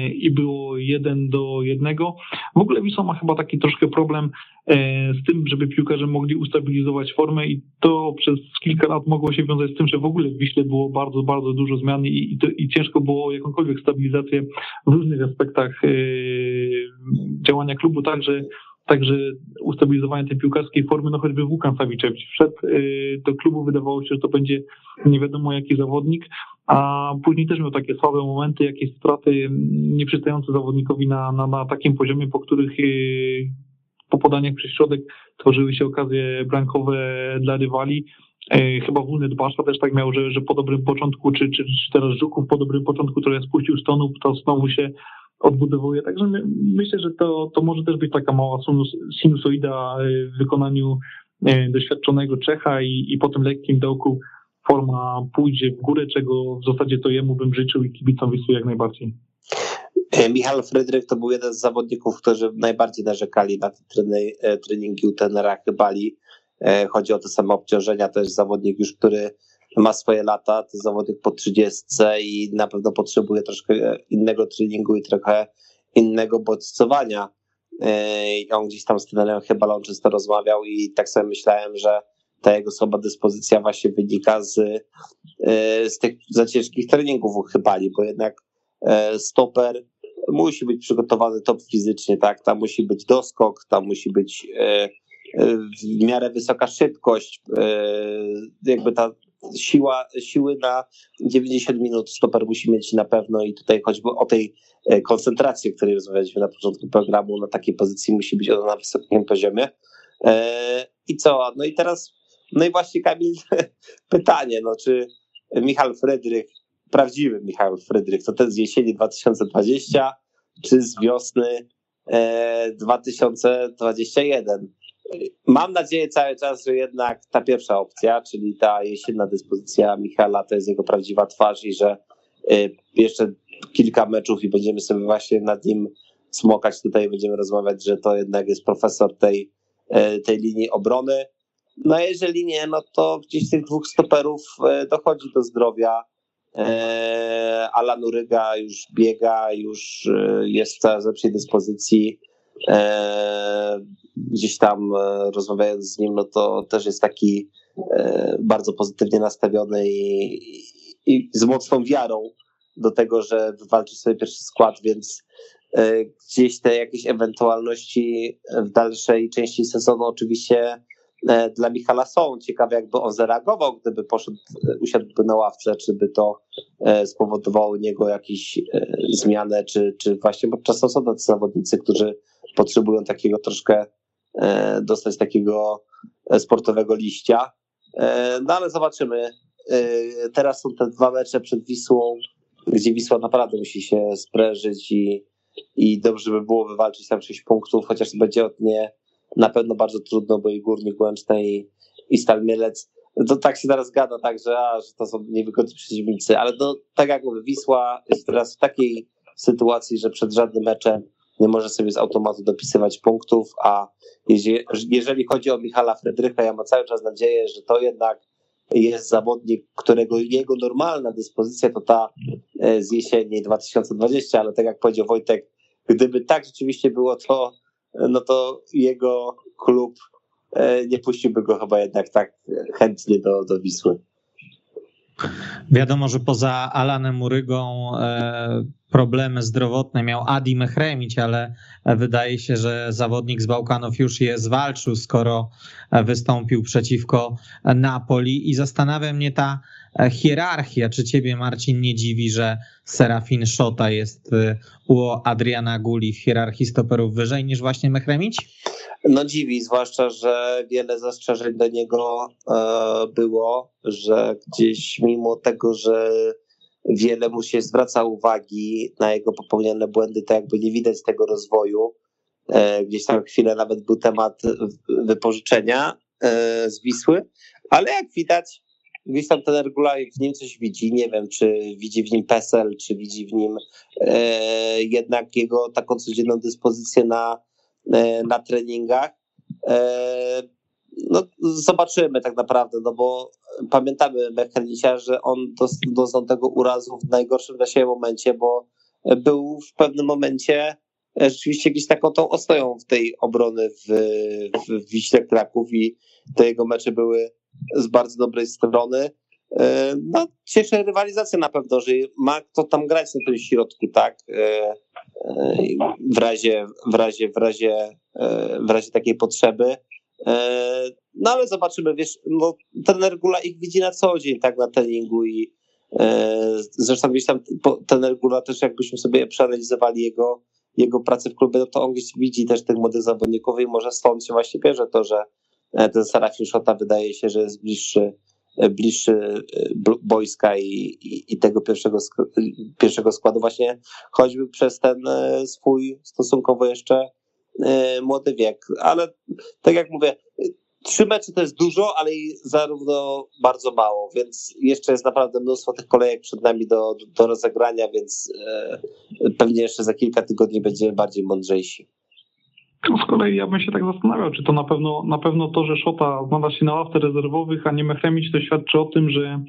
i było jeden do jednego. W ogóle Wisła ma chyba taki troszkę problem e, z tym, żeby piłkarze mogli ustabilizować formę i to przez kilka lat mogło się wiązać z tym, że w ogóle w Wiśle było bardzo, bardzo dużo zmian i, i, to, i ciężko było jakąkolwiek stabilizację w różnych aspektach e, działania klubu, także Także ustabilizowanie tej piłkarskiej formy, no choćby Łukan Sawiczewicz wszedł y, do klubu, wydawało się, że to będzie nie wiadomo jaki zawodnik, a później też miał takie słabe momenty, jakieś straty nieprzystające zawodnikowi na, na, na takim poziomie, po których y, po podaniach przez środek tworzyły się okazje blankowe dla rywali. Chyba Wólny Dbasza też tak miał, że, że po dobrym początku, czy, czy, czy teraz Żuków po dobrym początku trochę spuścił stonów, to znowu się odbudowuje. Także my, myślę, że to, to może też być taka mała sinusoida w wykonaniu doświadczonego Czecha i, i po tym lekkim dołku forma pójdzie w górę, czego w zasadzie to jemu bym życzył i kibicom Wisły jak najbardziej. E, Michał Frydrych to był jeden z zawodników, którzy najbardziej narzekali na te e, treningi u tenera Chybali. E, chodzi o te same obciążenia, to jest zawodnik już, który ma swoje lata, to zawodnik po 30 i na pewno potrzebuje troszkę innego treningu i trochę innego bodźcowania. On gdzieś tam z trenerem Chybalą często rozmawiał i tak sobie myślałem, że ta jego słaba dyspozycja właśnie wynika z, z tych za ciężkich treningów u Chybali, bo jednak stoper musi być przygotowany top fizycznie, tak? Tam musi być doskok, tam musi być e, e, w miarę wysoka szybkość, e, jakby ta siła, siły na 90 minut stoper musi mieć na pewno i tutaj choćby o tej koncentracji, o której rozmawialiśmy na początku programu, na takiej pozycji musi być ona na wysokim poziomie. I co? No i teraz, no i właśnie Kamil, pytanie, no czy Michał Fredrych prawdziwy Michał Frydrych, to ten z jesieni 2020 czy z wiosny 2021. Mam nadzieję cały czas, że jednak ta pierwsza opcja, czyli ta jesienna dyspozycja Michała, to jest jego prawdziwa twarz i że e, jeszcze kilka meczów i będziemy sobie właśnie nad nim smokać tutaj, będziemy rozmawiać, że to jednak jest profesor tej, e, tej linii obrony. No jeżeli nie, no to gdzieś tych dwóch stoperów dochodzi do zdrowia Alan Uryga już biega, już jest w coraz lepszej dyspozycji. E, gdzieś tam rozmawiając z nim, no to też jest taki bardzo pozytywnie nastawiony i, i z mocną wiarą do tego, że wywalczy sobie pierwszy skład, więc gdzieś te jakieś ewentualności w dalszej części sezonu oczywiście E, dla Michala są. Ciekawe, jakby on zareagował, gdyby poszedł, e, usiadłby na ławce, czy by to e, spowodowało u niego jakieś zmianę, czy, czy właśnie, bo czasem są tacy zawodnicy, którzy potrzebują takiego troszkę dostać takiego sportowego liścia. No ale zobaczymy. Teraz są te dwa mecze przed Wisłą, gdzie Wisła naprawdę musi się sprężyć i, i dobrze by było wywalczyć tam 6 punktów, chociaż będzie od nie na pewno bardzo trudno, bo i Górnik Łęczna i, i Stal Mielec, to tak się teraz gada, tak, że, a, że to są niewygodni przeciwnicy, ale to, tak jak mówię, Wisła jest teraz w takiej sytuacji, że przed żadnym meczem nie może sobie z automatu dopisywać punktów, a jeżeli, chodzi o Michala Fredrycha, ja mam cały czas nadzieję, że to jednak jest zawodnik, którego jego normalna dyspozycja to ta e, z jesieni 2020, ale tak jak powiedział Wojtek, gdyby tak rzeczywiście było, to no to jego klub e, nie puściłby go chyba jednak tak chętnie do, do Wisły. Wiadomo, że poza Alanem Urygą e, problemy zdrowotne miał Adi Mehremić, ale wydaje się, że zawodnik z Bałkanów już je zwalczył, skoro wystąpił przeciwko Napoli i zastanawia mnie ta hierarchia. Czy ciebie, Marcin, nie dziwi, że Serafin Szota jest u Adriana Guli w hierarchii stoperów wyżej niż właśnie Mehremić? No dziwi, zwłaszcza, że wiele zastrzeżeń do niego e, było, że gdzieś mimo tego, że wiele mu się zwraca uwagi na jego popełnione błędy, to jakby nie widać tego rozwoju. E, gdzieś tam chwilę nawet był temat wypożyczenia e, z Wisły, ale jak widać, gdzieś tam ten Regula w nim coś widzi. Nie wiem, czy widzi w nim PESEL, czy widzi w nim e, jednak jego taką codzienną dyspozycję na, na treningach. E, no, zobaczymy tak naprawdę, no bo pamiętamy Mechanicia, że on doznał tego urazu w najgorszym dla siebie momencie, bo był w pewnym momencie rzeczywiście gdzieś taką tą ostoją w tej obrony w, w Wiśle Kraków i te jego mecze były z bardzo dobrej strony. E, no, cieszy rywalizacja na pewno, że ma kto tam grać na tym środku, tak? E, e, w razie, w razie, w razie, w razie takiej potrzeby. No ale zobaczymy, wiesz, no, ten Regula ich widzi na co dzień, tak, na treningu i zresztą gdzieś tam ten Regula też jakbyśmy sobie przeanalizowali jego, jego pracę w klubie, no to on gdzieś widzi też tych młodych zawodników i może stąd się właśnie bierze to, że E, ten Serafin Szota wydaje się, że jest bliższy bliższy boiska i, i, i tego pierwszego, pierwszego składu. Właśnie choćby przez ten swój stosunkowo jeszcze młody wiek. Ale tak jak mówię, trzy mecze to jest dużo, ale i zarówno bardzo mało, więc jeszcze jest naprawdę mnóstwo tych kolejek przed nami do, do rozegrania, więc pewnie jeszcze za kilka tygodni będziemy bardziej mądrzejsi. Z kolei ja bym się tak zastanawiał, czy to na pewno, na pewno to, że Szota znalazł się na ławce rezerwowych, a nie Mechremić, to świadczy o tym, że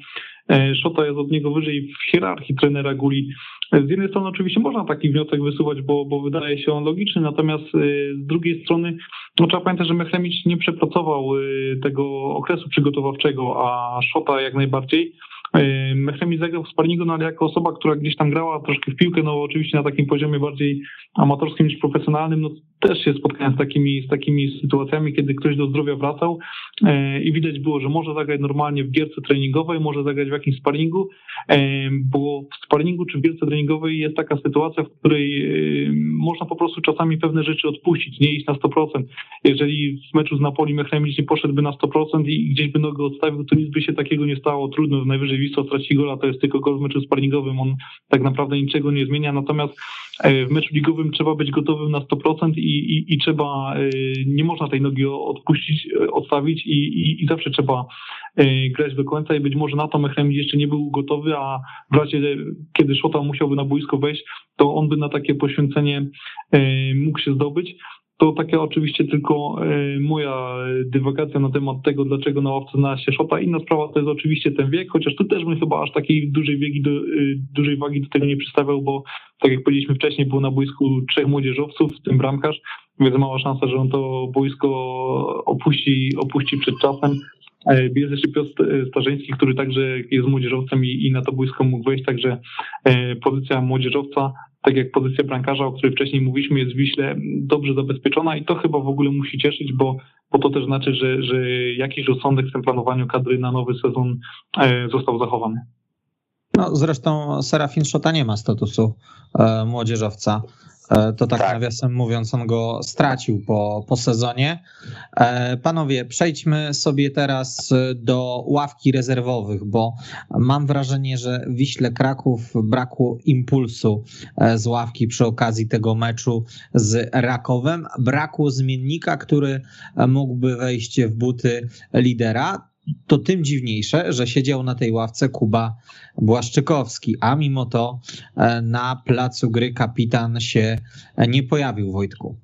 e, Szota jest od niego wyżej w hierarchii trenera Guli. Z jednej strony oczywiście można taki wniosek wysuwać, bo, bo wydaje się on logiczny, natomiast e, z drugiej strony no, trzeba pamiętać, że Mechremić nie przepracował e, tego okresu przygotowawczego, a Szota jak najbardziej. Mechremi zagrał w sparringu, no ale jako osoba, która gdzieś tam grała troszkę w piłkę, no oczywiście na takim poziomie bardziej amatorskim niż profesjonalnym, no też się spotkałem z takimi, z takimi sytuacjami, kiedy ktoś do zdrowia wracał e, i widać było, że może zagrać normalnie w gierce treningowej, może zagrać w jakimś sparingu, e, bo w sparingu czy w gierce treningowej jest taka sytuacja, w której e, można po prostu czasami pewne rzeczy odpuścić, nie iść na 100%. Jeżeli w meczu z Napoli Mechremicz nie poszedłby na 100% i gdzieś by nogę odstawił, to nic by się takiego nie stało. Trudno, najwyżej Wisła straci gola, to jest tylko gol w meczu sparingowym, on tak naprawdę niczego nie zmienia, natomiast w meczu ligowym trzeba być gotowym na 100% i, i, i trzeba, nie można tej nogi odpuścić, odstawić i, i, i zawsze trzeba grać do końca i być może na to Mechrem jeszcze nie był gotowy, a w razie kiedy Szota musiałby na boisko wejść, to on by na takie poświęcenie mógł się zdobyć. To taka oczywiście tylko e, moja dywagacja na temat tego, dlaczego na ławce znalazł się Szota. Inna sprawa to jest oczywiście ten wiek, chociaż tu też bym chyba aż takiej dużej, wiegi do, e, dużej wagi do tego nie przystawiał, bo tak jak powiedzieliśmy wcześniej, było na boisku trzech młodzieżowców, w tym bramkarz, więc mała szansa, że on to boisko opuści, opuści przed czasem. E, jest jeszcze Piotr Starzyński, który także jest młodzieżowcem i, i na to boisko mógł wejść, także pozycja młodzieżowca tak jak pozycja brankarza, o której wcześniej mówiliśmy, jest w Wiśle dobrze zabezpieczona i to chyba w ogóle musi cieszyć, bo, bo to też znaczy, że, że jakiś rozsądek w tym planowaniu kadry na nowy sezon e, został zachowany. No, zresztą Serafin Szota nie ma statusu e, młodzieżowca. E, to tak, tak, nawiasem mówiąc, on go stracił po, po sezonie. E, panowie, przejdźmy sobie teraz do ławki rezerwowych, bo mam wrażenie, że Wiśle Kraków brakło impulsu e, z ławki przy okazji tego meczu z Rakowem. Brakło zmiennika, który mógłby wejść w buty lidera to tym dziwniejsze, że siedział na tej ławce Kuba Błaszczykowski, a mimo to e, na placu gry kapitan się nie pojawił, Wojtku.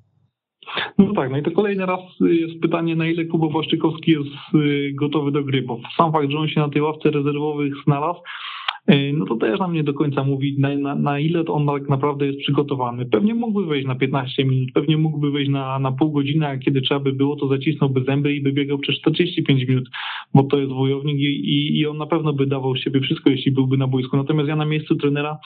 No tak, no i to kolejny raz jest pytanie, na ile Kuba Błaszczykowski jest y, gotowy do gry, bo sam fakt, że on się na tej ławce rezerwowych znalazł, E, no to też nam nie do końca mówi, na, na, na, ile on tak naprawdę jest przygotowany. Pewnie mógłby wejść na 15 minut, pewnie mógłby wejść na, na pół godziny, a kiedy trzeba by było, to zacisnąłby zęby i by biegał przez 45 minut, bo to jest wojownik i, i, i on na pewno by dawał siebie wszystko, jeśli byłby na boisku. Natomiast ja na miejscu trenera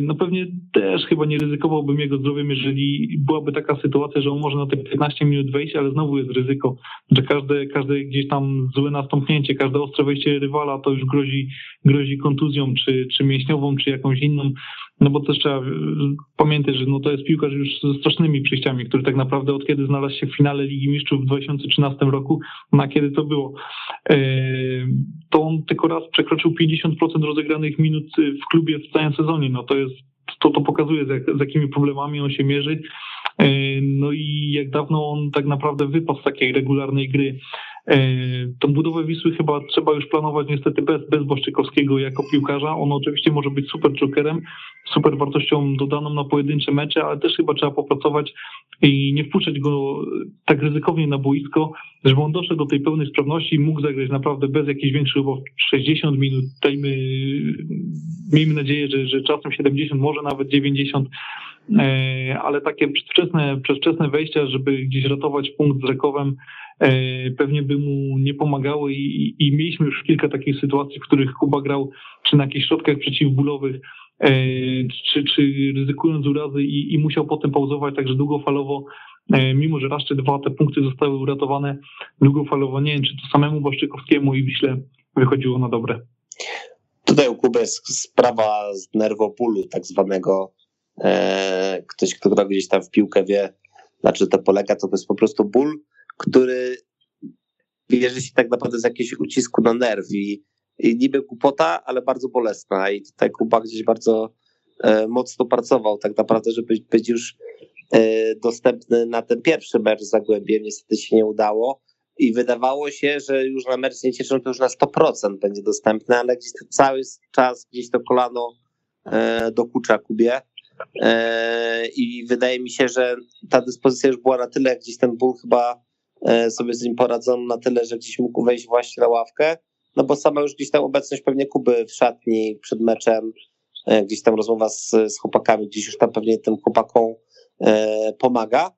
no pewnie też chyba nie ryzykowałbym jego zdrowiem, jeżeli byłaby taka sytuacja, że on może na te 15 minut wejść, ale znowu jest ryzyko, że każde, każde gdzieś tam złe nastąpnięcie, każde ostre wejście rywala to już grozi, grozi kontuzją, czy, czy mięśniową, czy jakąś inną. No bo też trzeba pamiętać, że no to jest piłkarz już ze strasznymi przejściami, który tak naprawdę od kiedy znalazł się w finale Ligi Mistrzów w 2013 roku, na kiedy to było, e, to on tylko raz przekroczył 50% rozegranych minut w klubie w całym sezonie. No to jest, to, to pokazuje z, z jakimi problemami on się mierzy. E, no i jak dawno on tak naprawdę wypadł z takiej regularnej gry. E, tą budowę Wisły chyba trzeba już planować niestety bez, bez Boszczykowskiego jako piłkarza. On oczywiście może być super jokerem, super wartością dodaną na pojedyncze mecze, ale też chyba trzeba popracować i nie wpuszczać go tak ryzykownie na boisko, żeby on doszedł do tej pełnej sprawności i mógł zagrać naprawdę bez jakichś większych obaw 60 minut. Dajmy, miejmy nadzieję, że, że czasem 70, może nawet 90 e, ale takie przedwczesne, przedwczesne wejścia, żeby gdzieś ratować punkt z Rekowem, E, pewnie by mu nie pomagały i, i mieliśmy już kilka takich sytuacji, w których Kuba grał czy na jakichś środkach przeciwbólowych, e, czy, czy ryzykując urazy i, i musiał potem pauzować także długofalowo, e, mimo że raz czy dwa te punkty zostały uratowane długofalowo. Nie wiem, czy to samemu Błaszczykowskiemu i Wiśle wychodziło na dobre. Tutaj u Kuby jest sprawa z nerwopulu tak zwanego. Ktoś, kto gdzieś tam w piłkę wie, na czym to polega, to jest po prostu ból, który bierze się tak naprawdę z jakiegoś ucisku na nerw i, i niby głupota, ale bardzo bolesna. I tutaj Kuba gdzieś bardzo e, mocno pracował tak naprawdę, żeby być już e, dostępny na ten pierwszy mecz z Zagłębiem, niestety się nie udało. I wydawało się, że już na mecz nie cieszą, to już na 100% będzie dostępny, ale gdzieś cały czas gdzieś to kolano e, dokucza Kubie. E, i wydaje mi się, że ta dyspozycja już była na tyle, jak gdzieś ten ból chyba sobie z nim poradzono na tyle, że gdzieś mógł wejść właśnie na ławkę, no bo sama już gdzieś tam obecność pewnie Kuby w szatni przed meczem, e, gdzieś tam rozmowa z, z chłopakami, gdzieś już tam pewnie tym chłopakom e, pomaga,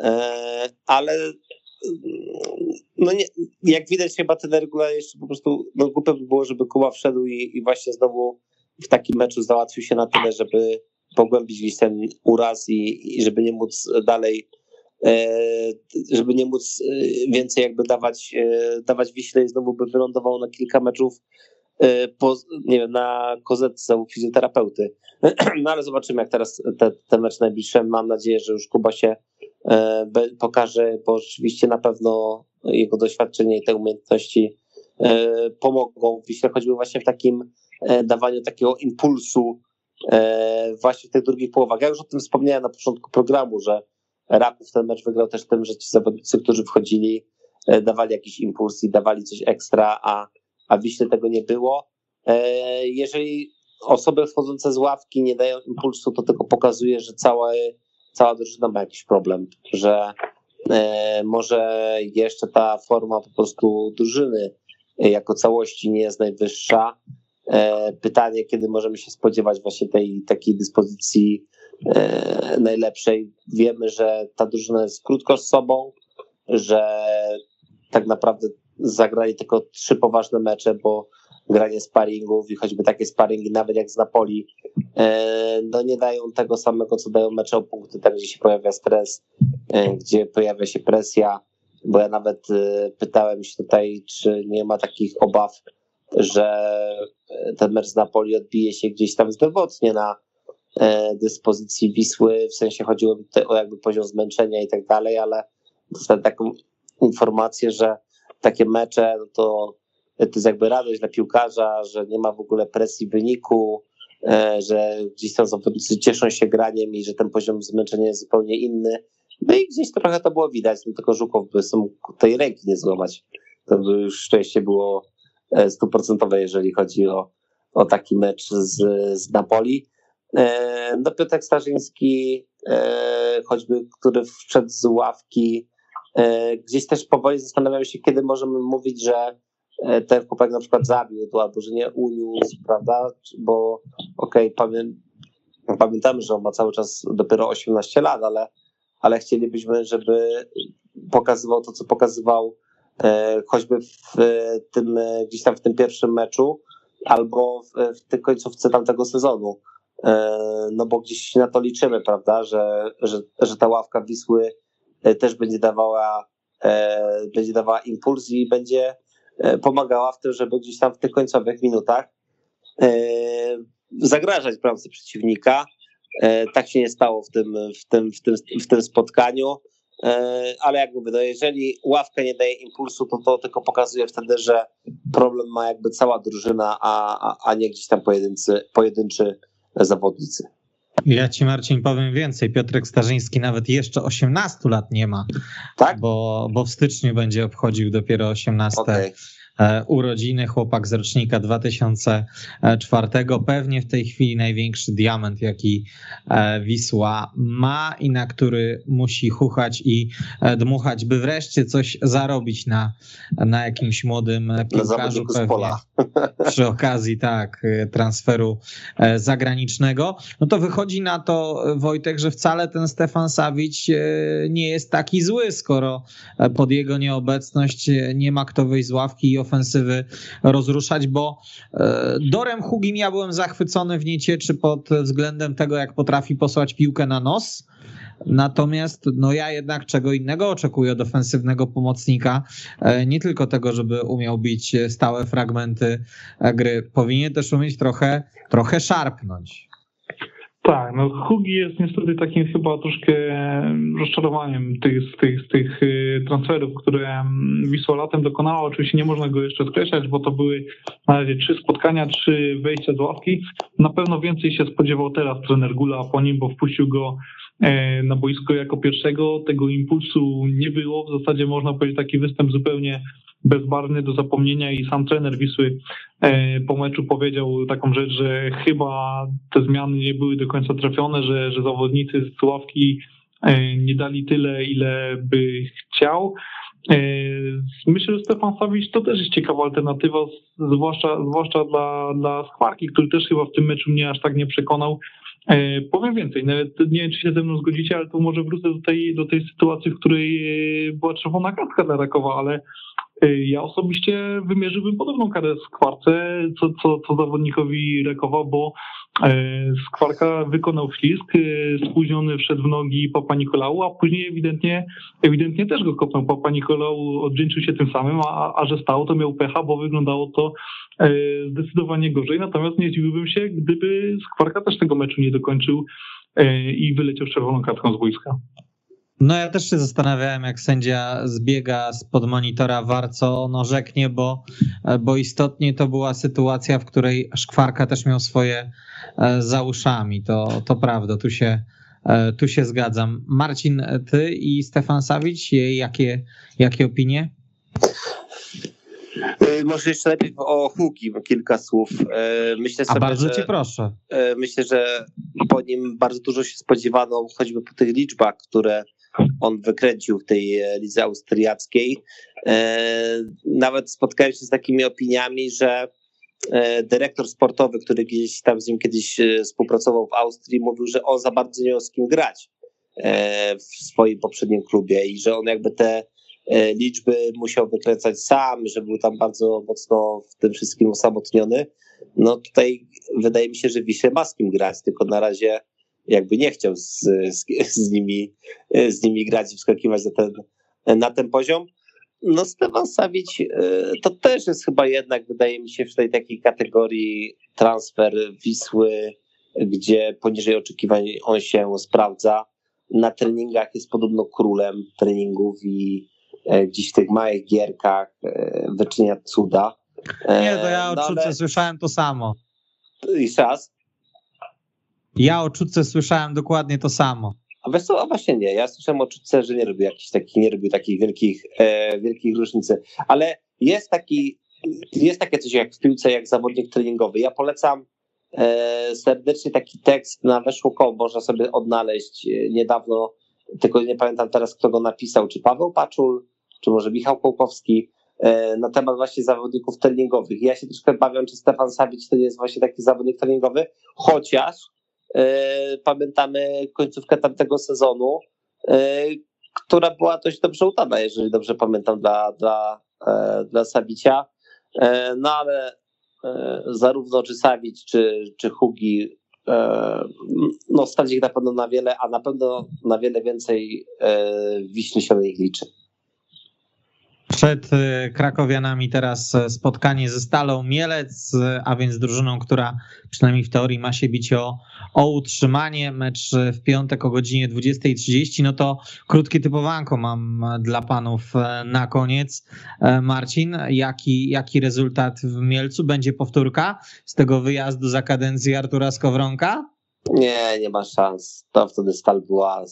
e, ale no nie, jak widać chyba ten regula jeszcze po prostu, no głupio by było, żeby Kuba wszedł i, i właśnie znowu w takim meczu załatwił się na tyle, żeby pogłębić gdzieś ten uraz i, i żeby nie móc dalej e, żeby nie móc e, więcej jakby dawać, e, dawać Wiśle i znowu by wylądował na kilka meczów po, nie wiem, na kozetce u fizjoterapeuty. No ale zobaczymy, jak teraz te, te mecze najbliższe. Mam nadzieję, że już Kuba się pokaże, bo rzeczywiście na pewno jego doświadczenie i te umiejętności pomogą Wiśle, choćby właśnie w takim dawaniu takiego impulsu właśnie w tych drugich połowach. Ja już o tym wspomniałem na początku programu, że Raków ten mecz wygrał też tym, że ci zawodnicy, którzy wchodzili, dawali jakiś impuls i dawali coś ekstra, a, a Wiśle tego nie było. Jeżeli osoby wchodzące z ławki nie dają impulsu, to tylko pokazuje, że cała, cała drużyna ma jakiś problem, że może jeszcze ta forma po prostu drużyny jako całości nie jest najwyższa, E, pytanie, kiedy możemy się spodziewać właśnie tej takiej dyspozycji e, najlepszej. Wiemy, że ta drużyna jest krótko z sobą, że tak naprawdę zagrali tylko trzy poważne mecze, bo granie sparingów i choćby takie sparingi, nawet jak z Napoli, e, no nie dają tego samego, co dają mecze o punkty, tam gdzie się pojawia stres, gdzie pojawia się presja, bo ja nawet pytałem się tutaj, czy nie ma takich obaw, że ten mecz z Napoli odbije się gdzieś tam zdrowotnie na e, dyspozycji Wisły, w sensie chodziło o jakby poziom zmęczenia i tak dalej, ale dostałem taką informację, że takie mecze no to, to jest jakby radość dla piłkarza, że nie ma w ogóle presji wyniku, e, że gdzieś tam zawodnicy cieszą się graniem i że ten poziom zmęczenia jest zupełnie inny. No i gdzieś trochę to było widać, no tylko Żukow by tej ręki nie złamać. To by już szczęście było E, stuprocentowe, jeżeli chodzi o, o taki mecz z, z Napoli. E, no Piotrek Starzyński, e, choćby, który wszedł z ławki, gdzieś też powoli zastanawiam się, kiedy możemy mówić, że ten chłopak na przykład zabił albo że nie uniósł, prawda? Bo okej, okay, pamię pamiętamy, że on ma cały czas dopiero 18 lat, ale, ale chcielibyśmy, żeby pokazywał to, co pokazywał E, choćby w tym, e, gdzieś tam w tym pierwszym meczu, albo w, w tej końcówce tamtego sezonu. E, no bo gdzieś na to liczymy, prawda, że, że, że ta ławka Wisły też będzie dawała, będzie dawała impuls i będzie pomagała w tym, żeby gdzieś tam w tych końcowych minutach zagrażać bramce przeciwnika. Tak się nie stało w tym, w tym, w tym, w tym spotkaniu. E, ale jak mówię, no jeżeli ławka nie daje impulsu, to to tylko pokazuje wtedy, że problem ma jakby cała drużyna, a, a, a nie gdzieś tam pojedyncy, pojedynczy zawodnicy. Ja ci Marcin powiem więcej. Piotrek Starzyński nawet jeszcze 18 lat nie ma. Tak? Bo, bo w styczniu będzie obchodził dopiero 18. Okay. E, urodziny, chłopak z rocznika 2004. Pewnie w tej chwili największy diament, jaki e, Wisła ma i na który musi chuchać i e, dmuchać, by wreszcie coś zarobić na, na jakimś młodym piłkarzu pewnie. Przy okazji tak, transferu zagranicznego. No to wychodzi na to, Wojtek, że wcale ten Stefan Sawić nie jest taki zły, skoro pod jego nieobecność nie ma kto wyjść z ławki i ofensywy rozruszać, bo e, Dorem Hugim ja byłem zachwycony w niecieczy pod względem tego, jak potrafi posłać piłkę na nos. Natomiast no ja jednak czego innego oczekuję od ofensywnego pomocnika. E, nie tylko tego, żeby umiał bić stałe fragmenty gry. Powinien też umieć trochę, trochę szarpnąć. Tak, no Hugi jest niestety takim chyba troszkę rozczarowaniem tych, tych, tych y, transferów, które Wisła latem dokonała. Oczywiście nie można go jeszcze skreślać, bo to były na razie trzy spotkania, trzy wejścia z ławki. Na pewno więcej się spodziewał teraz trener Gula po nim, bo wpuścił go e, na boisko jako pierwszego. Tego impulsu nie było. W zasadzie można powiedzieć taki występ zupełnie bezbarwny do zapomnienia i sam trener Wisły e, po meczu powiedział taką rzecz, że chyba te zmiany nie były do końca trafione, że, że zawodnicy z Sławki e, nie dali tyle, ile by chciał. E, myślę, że Stefan Sawicz to też jest ciekawa alternatywa, zwłaszcza, zwłaszcza dla, dla Skwarki, który też chyba w tym meczu mnie aż tak nie przekonał. Powiem więcej, nawet nie wiem, czy się ze mną zgodzicie, ale to może wrócę do tej, do tej sytuacji, w której była czerwona kartka dla Rakowa, ale ja osobiście wymierzyłbym podobną karę Skwarce, co, co, co zawodnikowi Rekowa, bo e, Skwarka wykonał ślizg, y, spóźniony wszedł w nogi Papa Nikolału, a później ewidentnie, ewidentnie też go kopnął. Papa Nikolał odwdzięczył się tym samym, a, a że stało, to miał pecha, bo wyglądało to e, zdecydowanie gorzej. Natomiast nie zdziwiłbym się, gdyby Skwarka też tego meczu nie dokończył e, i wyleciał z czerwoną kartką z boiska. No ja też się zastanawiałem, jak sędzia zbiega spod monitora VAR, co ono rzeknie, bo, bo istotnie to była sytuacja, w której Szkwarka też miał swoje e, za uszami. To, to prawda, tu się, e, tu się zgadzam. Marcin, ty i Stefan Sawicz, jakie, jakie opinie? E, może jeszcze najpierw o Huki kilka słów. Myślę sobie, A bardzo że, cię proszę. Myślę, że po nim bardzo dużo się spodziewano, choćby po tych liczbach, które on wykręcił w tej e, lidze austriackiej. E, nawet spotkałem się z takimi opiniami, że e, dyrektor sportowy, który gdzieś tam z nim kiedyś współpracował w Austrii, mówił, że on za bardzo nie miał z kim grać w swoim poprzednim klubie i że on jakby te liczby musiał wykręcać sam, że był tam bardzo mocno w tym wszystkim osamotniony. No tutaj wydaje mi się, że Wiśle ma z kim grać, tylko na razie jakby nie chciał z, z, z, nimi, z nimi grać i wskakiwać na ten, na ten poziom. No Stefan Savic e, to też jest chyba jednak, wydaje mi się, w tej takiej kategorii transfer Wisły, gdzie poniżej oczekiwań on się sprawdza. Na treningach jest podobno królem treningów i e, gdzieś w tych małych gierkach e, wyczynia cuda. Nie, to ja no, ale... słyszałem to samo. I raz. Ja o Czutce słyszałem dokładnie to samo. A wiesz co, a właśnie nie. Ja słyszałem o Czutce, że nie robił jakichś takich, nie robił takich wielkich, e, wielkich różnicy. Ale jest taki, jest takie coś jak w piłce, jak zawodnik treningowy. Ja polecam e, serdecznie taki tekst na Weszło można sobie odnaleźć e, niedawno, tylko nie pamiętam teraz, kto go napisał, czy Paweł Paczul, czy może Michał Kołkowski, e, na temat właśnie zawodników treningowych. Ja się troszkę bawię, czy Stefan Sabic to nie jest właśnie taki zawodnik treningowy, chociaż pamiętamy końcówkę tamtego sezonu, e, która była dość dobrze udana, jeżeli dobrze pamiętam, dla, dla, e, dla Sabicia. No ale zarówno czy Sabic, czy, czy Hugi no stać ich na pewno na wiele, a na pewno na wiele więcej Wiśni się na nich liczy. Przed y, Krakowianami teraz e, spotkanie ze Stalą Mielec, a więc drużyną, która przynajmniej w teorii ma się bić o, o utrzymanie. Mecz w piątek o godzinie 20.30. No to krótkie typowanko mam dla panów na koniec. Marcin, jaki, jaki rezultat w Mielcu? Będzie powtórka z tego wyjazdu za kadencji Artura Skowronka? Nie, nie ma szans. To wtedy Stal była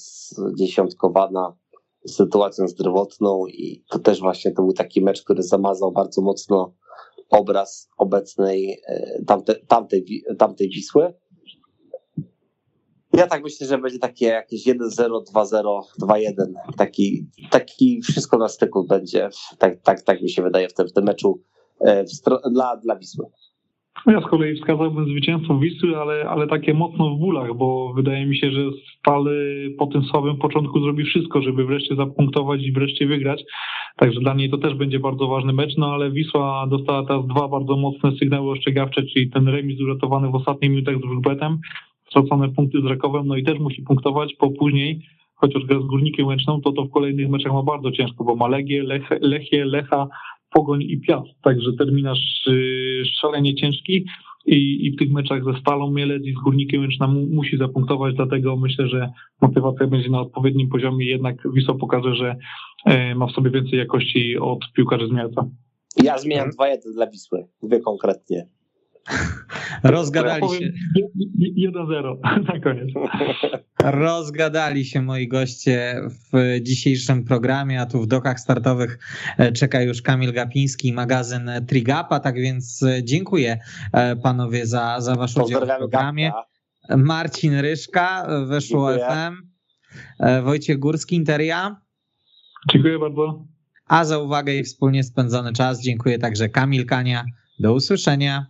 dziesiątkowana sytuacją zdrowotną i to też właśnie to był taki mecz, który zamazał bardzo mocno obraz obecnej e, tamte, tamtej, tamtej Wisły. Ja tak myślę, że będzie takie jakieś 1-0, 2-0, 2-1. Taki, taki wszystko na styku będzie. Tak, tak, tak mi się wydaje w tym, w tym meczu e, w, dla, dla Wisły. Ja z kolei wskazałbym zwycięstwo Wisły, ale, ale takie mocno w bólach, bo wydaje mi się, że Stal po tym słabym początku zrobi wszystko, żeby wreszcie zapunktować i wreszcie wygrać. Także dla niej to też będzie bardzo ważny mecz, no ale Wisła dostała teraz dwa bardzo mocne sygnały ostrzegawcze, czyli ten remis uratowany w ostatnich minutach z Wróżbetem, stracone punkty z Rakowem, no i też musi punktować, bo później chociaż gra z Górnikiem Łęczną, to to w kolejnych meczach ma bardzo ciężko, bo ma Legię, Lech, Lechie, Lecha, Pogoń i Piast. Także terminarz y, szalenie ciężki. i, i w tych meczach ze Stalą Mielec i z Górnikiem Łęczna mu, musi zapunktować, dlatego myślę, że motywacja będzie na odpowiednim poziomie, jednak Wisła pokaże, że e, ma w sobie więcej jakości od piłkarzy z Mielca. Ja zmieniam 2-1 dla Wisły, mówię konkretnie. Rozgadali ja się. 1-0 na koniec. Rozgadali się moi goście w dzisiejszym programie, a tu w dokach startowych e, czeka już Kamil Gapiński i magazyn Trigapa, tak więc e, dziękuję e, panowie za, za wasz udział w programie. Gapka. Marcin Ryszka, Weszło dziękuję. FM, Wojciech Górski, Interia. Dziękuję bardzo. A za uwagę i wspólnie spędzony czas dziękuję także Kamil Kania. Do usłyszenia.